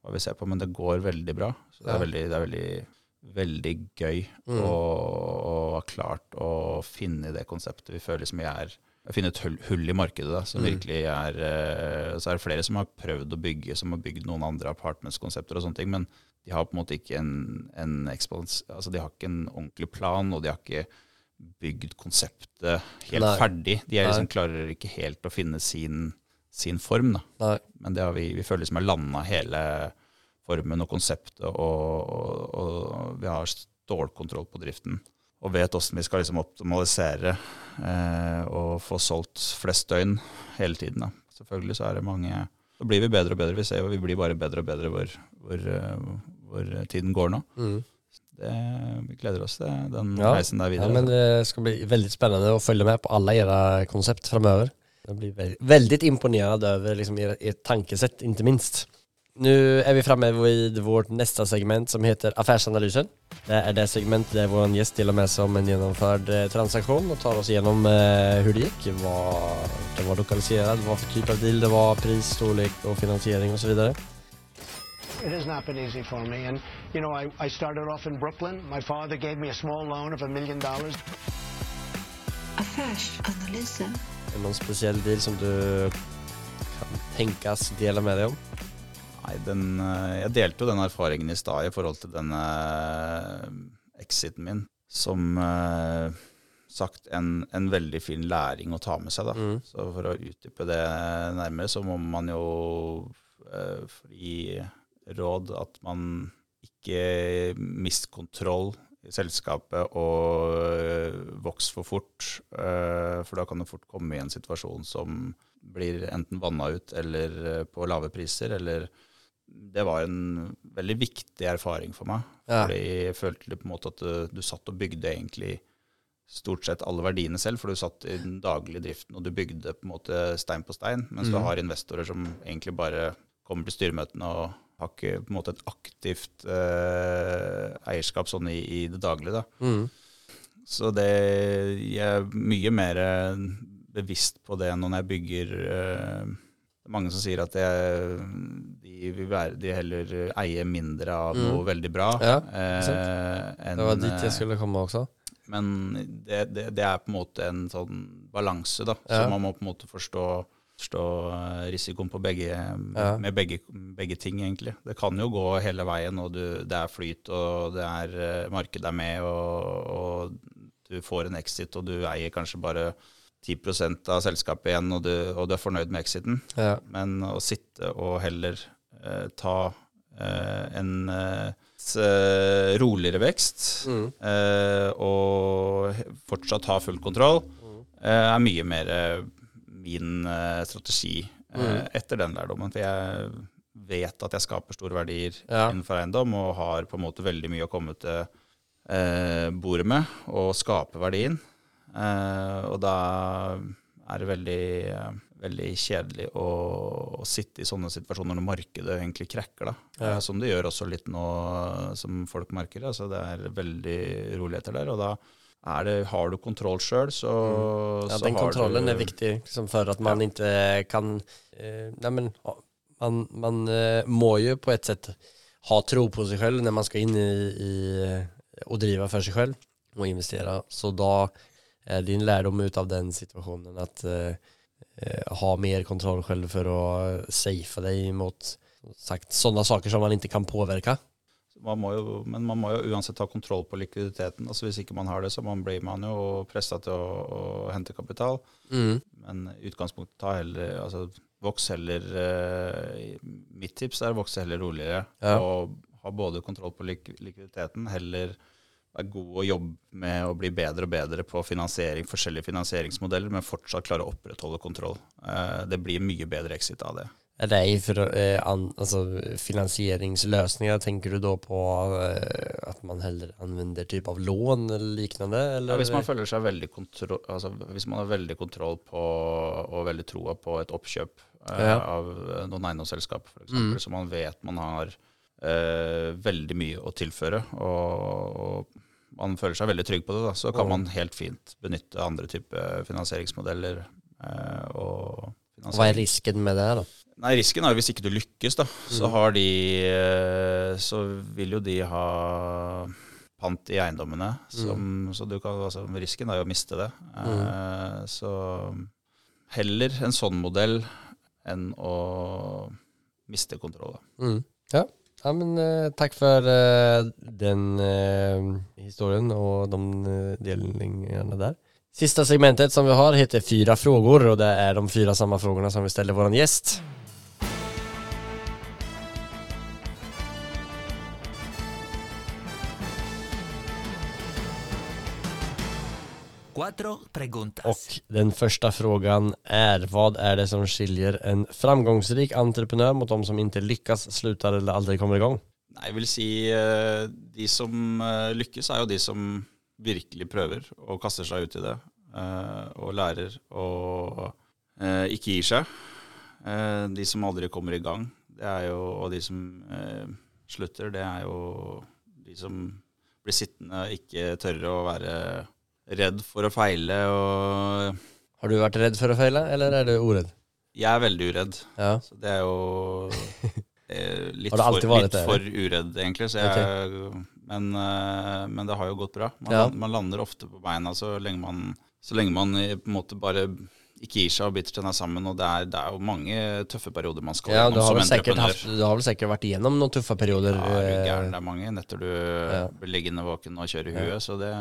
hva vi ser på. Men det går veldig bra. Så det er veldig, det er veldig, veldig gøy Mm. ha klart å finne det konseptet. Vi føler som vi er finne et hull, hull i markedet, da, som Mm. virkelig er eh, Så er det flere som har prøvd å bygge, som har bygd noen andre apartmentskonsepter og sånne ting, men de har på en måte ikke en, en ekspans... Altså de har ikke en ordentlig plan, og de har ikke bygd konseptet helt Nei. ferdig. De er liksom, klarer ikke helt å finne sin, sin form, da. Nei. Men det har vi, vi føler liksom har landa hele formen og konseptet, og, og, og vi har stålkontroll på driften. Og vet åssen vi skal liksom optimalisere eh, og få solgt flest døgn hele tiden. Da. Selvfølgelig så er det mange Så blir vi bedre og bedre. Vi ser jo vi blir bare bedre og bedre hvor, hvor, eh, hvor tiden går nå. Mm. Det, vi gleder oss til den Ja. reisen der Ja, videre. men det skal bli veldig spennende å følge med på alle era konsept framover. Jeg blir veldig, veldig imponert over liksom i, i tankesett, ikke minst. Nu är vi framme vid vårt nästa segment som heter Affärsanalysen. Det är det segment där vår gäst delar med sig om en genomförd eh, transaktion och tar oss igenom eh, hur det gick, vad den var lokaliserad, vad för typ av deal det var, pris, storlek och finansiering och så vidare. It has not been easy for me. And, you know, I, I started off in Brooklyn. My father gave me a small loan of a million dollars. Affärsanalysen. Är det någon speciell deal som du kan tänkas dela med dig om? Nei, den, eh, jeg delte jo den erfaringen i stad i forhold til denne eh, exiten min, som eh, sagt en, en veldig fin læring å ta med seg. da. Mm. Så for å utdype det nærmere, så må man jo eh, gi råd at man ikke mister kontroll i selskapet og vokser for fort. Eh, for da kan det fort komme i en situasjon som blir enten vanna ut eller på lave priser. Eller Det var en veldig viktig erfaring for meg. Ja. Fordi jeg følte på en måte at du, du satt og bygde egentlig stort sett alle verdiene selv, for du satt i den daglige driften og du bygde på en måte stein på stein, mens du Mhm. har investorer som egentlig bare kommer til styremøtene og har ikke på en måte et aktivt eh, eierskap sånn i, i det daglige. da. Mm. Så det, jeg er mye mer eh, bevisst på det når jeg bygger eh, Det er mange som sier at det, de, vil være, de heller eier mindre av noe veldig bra. Mm. Ja, eh, enn, Det var dit jeg skulle komme også. men det, det, det er på en måte en sånn balanse, da. Ja. Så man må på en måte forstå forstå eh, risikoen på begge, Ja. med begge, begge ting, egentlig. Det kan jo gå hele veien, og du, det er flyt, og det er, eh, markedet er med, og, og du får en exit, og du eier kanskje bare 10 av selskapet igjen, og du, og du er fornøyd med exiten. Ja. Men å sitte og heller eh, ta eh, en eh, eh, roligere vekst Mm. eh, og fortsatt ha full kontroll, eh, er mye mer min strategi eh, Mm. etter den lærdommen. For jeg vet at jeg skaper store verdier Ja. innenfor eiendom, og har på en måte veldig mye å komme til eh, bordet med, og skape verdien. Eh, og da er det veldig, veldig kjedelig å, å sitte i sånne situasjoner når markedet egentlig krekker, da. Ja. Eh, som det gjør også litt nå, eh, som folk merker. Altså det er veldig roligheter der, og da er det, har du kontroll sjøl, så, Mm. Ja, så den kontrollen du, är viktig liksom for at man ikke kan, eh, Nei, men, ja, man, man eh, må jo på et sett ha tro på seg selv når man skal inn i, i og drive for seg själv og investere. Så då är din ut av den situasjonen? At eh, eh, ha mer kontroll selv for å safe deg mot sagt sånne saker som man ikke kan påvirke? man jo, men man må jo uansett ha kontroll på likviditeten. altså Hvis ikke man har det, så man blir man jo pressa til å, å hente kapital. Mm. Men utgangspunktet ta heller altså Voks heller eh, Mitt tips er å vokse heller roligere. Ja. Og ha både kontroll på lik likviditeten, heller være god å jobbe med å bli bedre og bedre på finansiering, forskjellige finansieringsmodeller, men fortsatt klare å opprettholde kontroll. Eh, det blir mye bedre exit av det. Er det for, altså, finansieringsløsninger, tenker du da på at man heller anvender typ av lån eller lignende? Eller? Ja, hvis man føler seg veldig kontroll, altså hvis man har veldig kontroll på og veldig troa på et oppkjøp eh, Ja. av eh, noen eiendomsselskap, f.eks., eksempel, så man vet man har eh, veldig mye å tilføre, og, og man føler seg veldig trygg på det, da, så kan Mm. man helt fint benytte andre typer finansieringsmodeller. eh, og finansiering. Hva er risken med det da? Nei, risken er hvis ikke du lykkes, da, så Mm. har de eh, Så vil jo de ha pant i eiendommene. Som, Så du kan, altså, risken er jo å miste det. Eh, Så heller en sånn modell enn å miste kontroll. Da. Mm. Ja. Ja, men uh, takk for uh, den uh, historien og de eh, delningarna der. Sista segmentet som vi har heter Fyra frågor og det er de fyra samme spørsmålene som vi ställer våran gäst. Cuatro preguntas. Och den första frågan är vad är det som skiljer en framgångsrik entreprenör mot de som inte lyckas, slutar eller aldrig kommer igång? Nei, jeg vil si eh, de som eh, lykkes, er jo de som virkelig prøver og kaster seg ut i det. eh, Og lærer og eh, ikke gir seg. Eh, De som aldri kommer i gang, det er jo, og de som eh, slutter, det er jo de som blir sittende, ikke tørre å være redd for å feile. Og Har du vært redd for å feile, eller er du uredd? jeg er veldig uredd. Ja. Så det er jo eh, litt, for, litt det, for uredd, egentlig. Så jeg, men, eh, men det har jo gått bra. Man, Ja. man lander ofte på beina så lenge man, så lenge man på en måte bare ikke seg og biter tenna sammen. Og det er, det er jo mange tøffe perioder man skal Ja, gjennom som entreprenør. haft, du har vel sikkert vært igjennom noen tøffe perioder. Ja, er du eh, gæren, det er mange netter du Ja. blir liggende våken og kjører i Ja. Så det,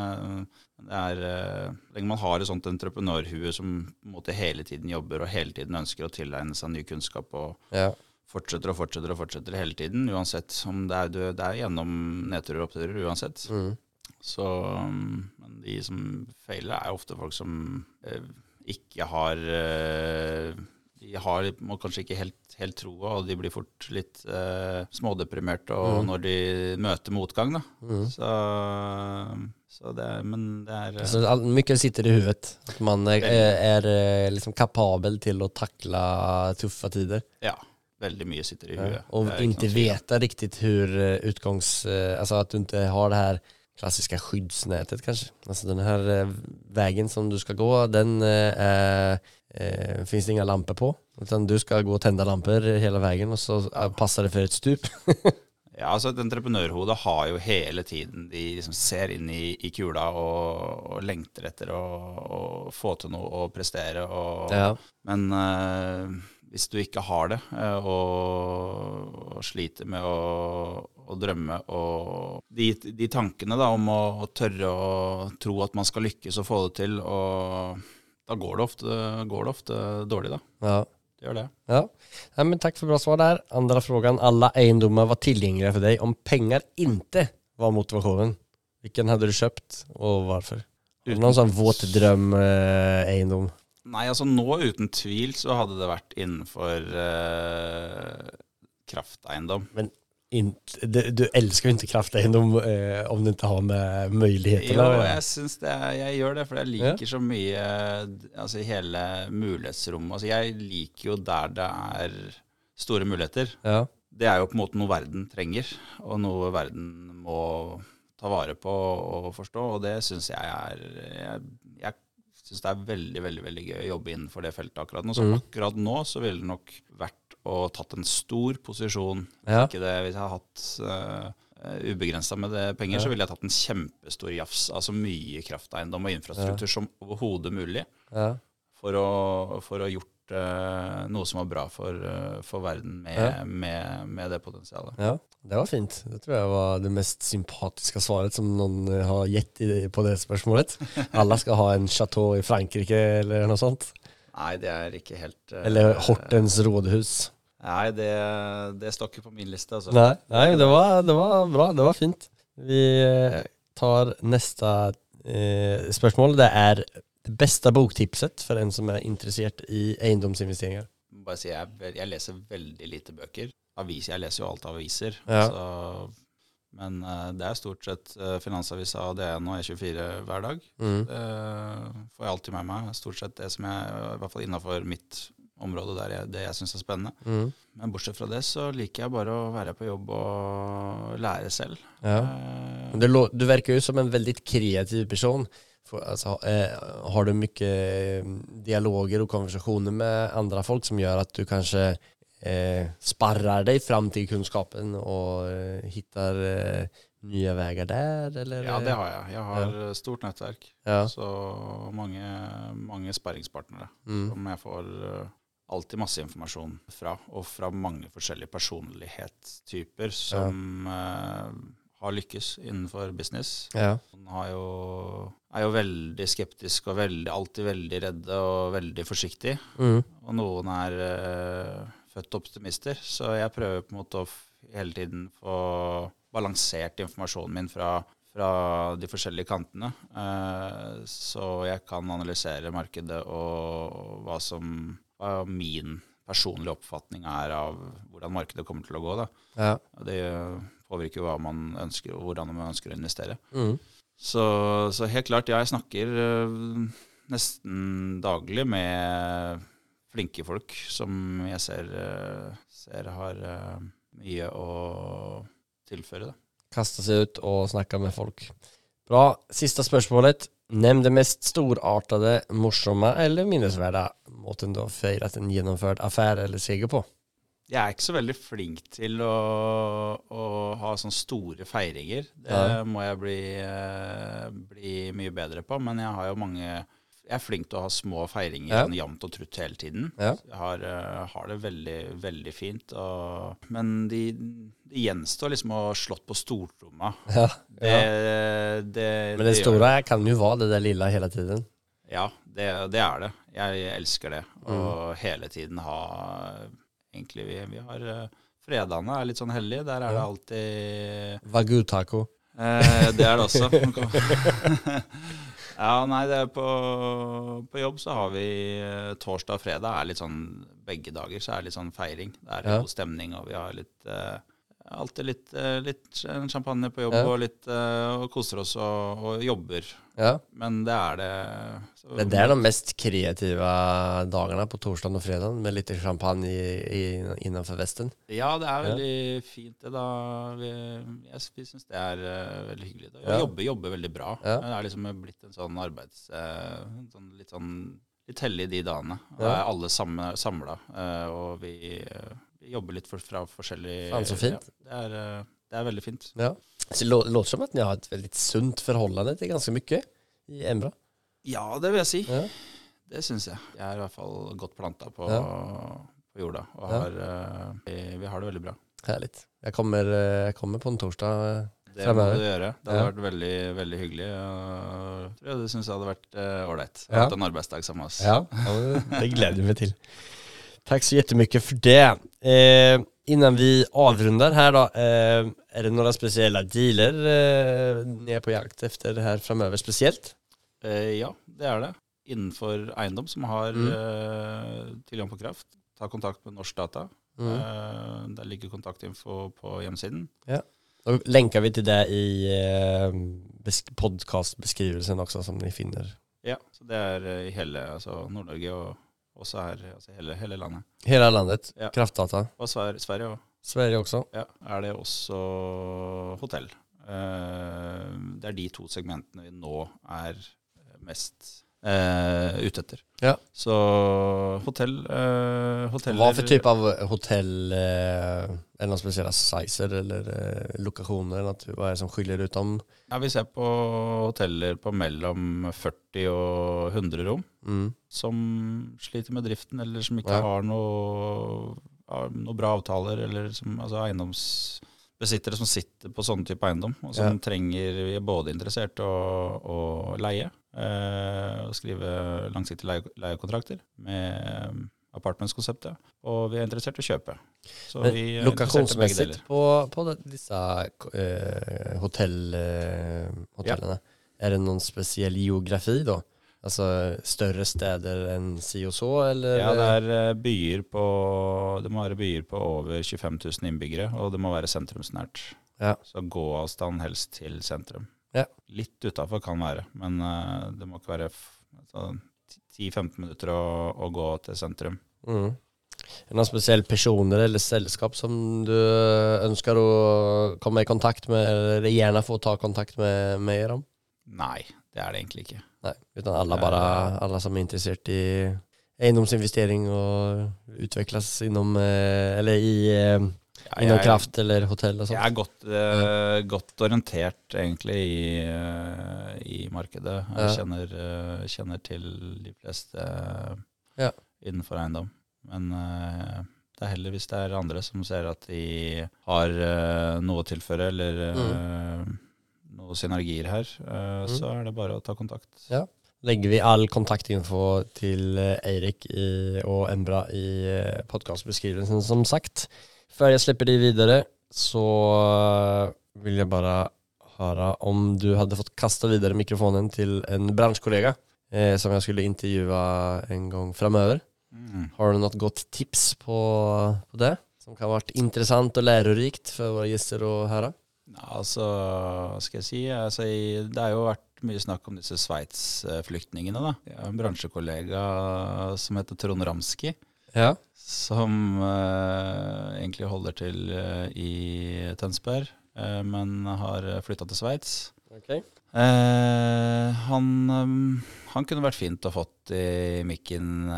det er eh, Lenge man har et sånt entreprenørhue som måte hele tiden jobber og hele tiden ønsker å tilegne seg ny kunnskap og Ja. fortsetter og fortsetter og fortsetter hele tiden, uansett om det er, du- det er gjennom nedturer og oppturer uansett. Mm. Så um, men de som feiler, er ofte folk som eh, ikke har eh, De har må kanskje ikke helt, helt troa, og de blir fort litt uh, smådeprimerte mm. når de møter motgang, da. Så, så det Men det er eh, Så all, mycket sitter i. Att man er, er, är liksom kapabel til å takle tøffe tider. Ja. Veldig mye sitter i Ja. huet. Och Det er ikke noe riktig hvor utgangs... Altså hur eh, utgångs... eh, Alltså att du ikke har det här klassiska skyddsnätet kanske. Alltså den här eh, vägen som du ska gå, den eh, eh, finns det inga lampor på. Utan du ska gå och tända lampor hela vägen och så eh, passar det för ett stup. Ja, altså Et entreprenörhode har jo hele tiden De liksom ser inn i, i kula och lengter etter å, å få til noe och prestere. Och, Ja. Men eh, hvis du ikke har det, eh, og sliter med å, å drømme og de, de tankene da, om å, å tørre å tro at man skal lykkes og få det til, og da går det ofte, går det ofte dårlig, da. Ja. Det gjør det. Ja. ja, men takk for bra svar der. Andra frågan. Alle eiendommer var tilgjengelige for deg om penger ikke var motivasjonen. Hvilken hadde du kjøpt, og hvorfor? Uten... Noen sånn våt drøm eh? Nei, altså nå uten tvil så hadde det vært innenfor eh, krafteiendom. Inte, du, elsker jo ikke krafteiendom eh, om du ikke har med muligheter Jo, jeg syns det. Jeg gjør det, for jeg liker så mye Altså hele mulighetsrommet. Altså jeg liker jo der det er store muligheter. Ja, Det er jo på en måte noe verden trenger, og noe verden må ta vare på og forstå, og det syns jeg er Jeg, jeg syns det er veldig, veldig veldig gøy å jobbe innenfor det feltet akkurat nå. Så mm. akkurat nå så ville det nok vært å tatt en stor posisjon. Ja. Ikke det, hvis jeg hadde hatt uh, ubegrensa med det penger, Ja. så ville jeg tatt en kjempestor jafs. Altså mye krafteiendom og infrastruktur som overhodet mulig ja, for å, for å gjort uh, noe som var bra for, uh, for verden med, Ja. med, med det potensialet. ja. Det var fint. Det tror jeg var det mest sympatiske svaret som eh, har gitt på det spørsmålet. Alle skal ha en chateau i Frankrike eller noe sånt. Nei, det er ikke helt uh, Eller Hortens rådhus. Nei, det, det står ikke på min liste. Altså. Nei, nei det, var, det var bra. Det var fint. Vi eh, tar neste uh, spørsmål. Det er det beste boktipset for en som er interessert i eiendomsinvesteringer. Bare si, jeg, jeg leser veldig lite bøker. Avis, jeg leser jo alt av aviser. Ja. Så, men eh, det er stort sett uh, Finansavisa, DN og E24 hver dag. Mm. Det får jeg alltid med meg. Stort sett det som jeg, i hvert fall innafor mitt område, der jeg, det jeg syns er spennende. Mm. Men bortsett fra det så liker jeg bare å være på jobb og lære selv. Ja. Eh, Men Du, du verkar jo som en veldig kreativ person. For, altså, eh, har du eh, dialoger og konversasjoner med andre folk som gjør at du kanske eh, sparrar dig fram till kunskapen och eh, hittar eh, nye veier der, Eller? ja, det har jeg. Jeg har ja. stort nettverk. Ja. Så mange, mange sparringspartnere Mm. som jeg får eh, alltid masse informasjon fra. Og fra mange forskjellige personlighetstyper som eh, har lykkes innenfor business. Ja. Han har jo, er jo veldig skeptisk og veldig, alltid veldig redde og veldig forsiktig. Mm. Og noen er født optimister. Så jeg prøver på en måte å hele tiden få balansert informasjonen min fra, fra de forskjellige kantene. Eh, så jeg kan analysere markedet og hva som hva min personlige oppfatning er av hvordan markedet kommer til å gå. Da. Ja. Det påvirker jo hva man ønsker, og hvordan man ønsker å investere. Mm. Så, så helt klart, ja, jeg snakker øh, nesten daglig med flinke folk som jeg ser, øh, ser har øh, mye å tilføre. Da. Kasta seg ut og snakke med folk. Bra. Siste spørsmålet. Nevn det mest storartede, morsomme eller minnesverdige måten du har feiret en gjennomført affære eller seger på. Jeg er ikke så veldig flink til å, å ha sånne store feiringer. Det Ja. må jeg bli, øh, bli mye bedre på. Men jeg har jo mange Jeg er flink til å ha små feiringer Ja. sånn jevnt og trutt hele tiden. Ja. Jeg har, eh, har det veldig, veldig fint. Og, men de, det gjenstår liksom å ha slått på stortromma. Ja. Det, det, Men det gjør kan jo være det der lilla hele tiden. Ja, det, det er det. Jeg elsker det. Mm. Hele tiden ha Egentlig, vi, vi har eh, Fredagene er litt sånn hellige. Der er det alltid Wagyu taco. Eh, det er det også. ja, nei, det er på, på jobb så har vi eh, torsdag og fredag er litt sånn Begge dager så er det litt sånn feiring. Det er Ja. god stemning, og vi har litt eh, Alltid litt, eh, litt champagne på jobb Ja. og litt eh, og koser oss og, og jobber. Ja. Men det er det så, Det er de mest kreative dagene på torsdag og fredag med litt champagne i, i, innenfor vesten. Ja, det er Ja. veldig fint det, da. Vi, jeg, vi syns det er eh, veldig hyggelig. Da. Ja. Jobber, jobber veldig bra. Ja. Det er liksom blitt en sånn arbeids... en sånn, litt sånn litt hellig de dagene. Da Ja. er alle samla, og vi, vi jobber litt for, fra forskjellig Faen, så fint. Ja, det, er, eh, det er veldig fint. Ja. Så lå- låter som at ni har et veldig sunt forhold til ganske mye i Embra. Ja, det vil jeg si. Ja. Det syns jeg. Jeg er i hvert fall godt planta på, Ja. på jorda, og Ja. har, eh, vi, vi har det veldig bra. Herlig. Jeg kommer, eh, jeg kommer på en torsdag. Det må du gjøre. Det hadde Ja. vært veldig veldig hyggelig. Jeg tror jeg du syns det hadde vært ålreit. Uh, Hatt en arbeidsdag sammen med oss. Ja, det gleder jeg meg til. Tack så jättemycket för det. Eh, innan vi avrundar här då, eh, är det några speciella dealer eh, ni är på jakt efter här framöver speciellt? Eh, ja, det er det. Innenfor eiendom som har Mm. eh, tilgang på kraft, ta kontakt med Norsk Data. Mm. Eh, der ligger kontaktinfo på hjemmesiden. Då länkar vi till det i besk- podcastbeskrivelsen också som ni finner. Ja, så det er i hele altså Nord-Norge og også er altså hele, hele landet. Hele landet, Ja. kraftdata. Og Sver Sverige òg. Sverige også. Ja, er det også hotell. Uh, det er de to segmentene vi nå er mest eh, ute etter. Ja. Så hotell eh, hoteller Hva for type av hotell, eh, er det noen spesielle sizer eller eh, lokasjoner? vad är det som skiller ut dem? Ja, Vi ser på hoteller på mellom 40 og 100 rom, Mm. som sliter med driften, eller som ikke Ja. har noe, noe bra avtaler, eller som altså eiendomsbesittere som sitter på sånn type eiendom, og som trenger Vi er både interessert og, og leie, eh, og skrive langsiktige leie, leiekontrakter med apartmentskonseptet, og vi er interessert i å kjøpe. Så Men vi er lokasjonsmessig. På, på disse dessa eh, hotell, uh, hotellene, er det noen spesiell geografi da? Altså større steder enn si og så eller? Ja, det er eh, byer på Det må være byer på over 25 000 innbyggere, og det må være sentrumsnært. Ja. Så gåavstand helst til sentrum. Ja. Litt utafor kan være, men uh, det må ikke være f- altså, 10-15 minutter å, å gå til sentrum. Mm. Er det noen spesielle personer eller selskap som du ønsker å komme i kontakt med eller gjerne få ta kontakt med, med om? Nei, det er det egentlig ikke. Nei, utan alle, bare, alle som er interessert i eiendomsinvestering og utvikles inom, eh, eller i, eh, Ja, inom jeg- kraft eller hotell og sånt. Jeg er godt, uh, godt orientert egentlig i, uh, i markedet. Jeg Ja. kjenner, uh, kjenner til de fleste Ja. innenfor eiendom. Men det er heller hvis det er andre som ser at de har noe å tilføre, eller mm. noen synergier her, mm. så er det bare å ta kontakt. Ja. legger vi all kontaktinfo til Eirik og Embra i podkastbeskrivelsen, som sagt. Før jeg slipper de videre så vil jeg bare høre om du hadde fått kasta videre mikrofonen til en bransjekollega eh, som jeg skulle intervjue en gang framover. Mm. Har du noe godt tips på, på det? Som kan ha vært interessant og lærerikt for våre gjester å høre? Altså, hva skal jeg si, altså, det har jo vært mye snakk om disse Sveits-flyktningene. da. Jeg har en bransjekollega som heter Trond Ramski, Ja. Som uh, egentlig holder til uh, i Tønsberg, uh, men har flytta til Sveits. Okay. Eh, han, um, han kunne vært fint å fått i mikken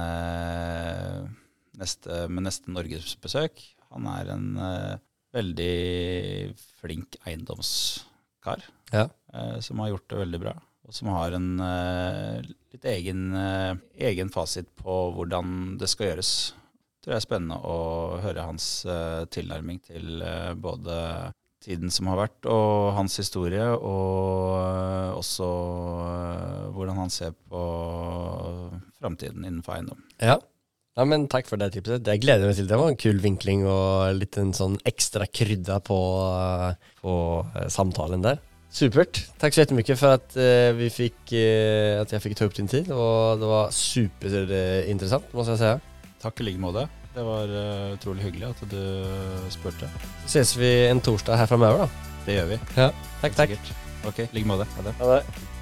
neste, med neste norgesbesøk. Han er en veldig flink eiendomskar Ja. som har gjort det veldig bra. Og som har en litt egen, egen fasit på hvordan det skal gjøres. Tror jeg er spennende å høre hans eh, tilnærming til eh, både tiden som har vært, og hans historie, og eh, også hvordan han ser på framtiden innenfor eiendom. Ja. ja, men takk for det tipset. Det gleder jeg meg til. Det var en kul vinkling og litt en sånn ekstra krydda på, på samtalen der. Supert. Takk så jättemycket for at vi fikk at jeg fikk ta opp din tid. Og det var superinteressant, må jeg si. Takk i like måte. Det var eh, utrolig hyggelig at du spurte. Så ses vi en torsdag her framover, da. Det gjør vi. Ja. Takk, takk. Sikkert. Ok, i like måte. Ha det. Ha det.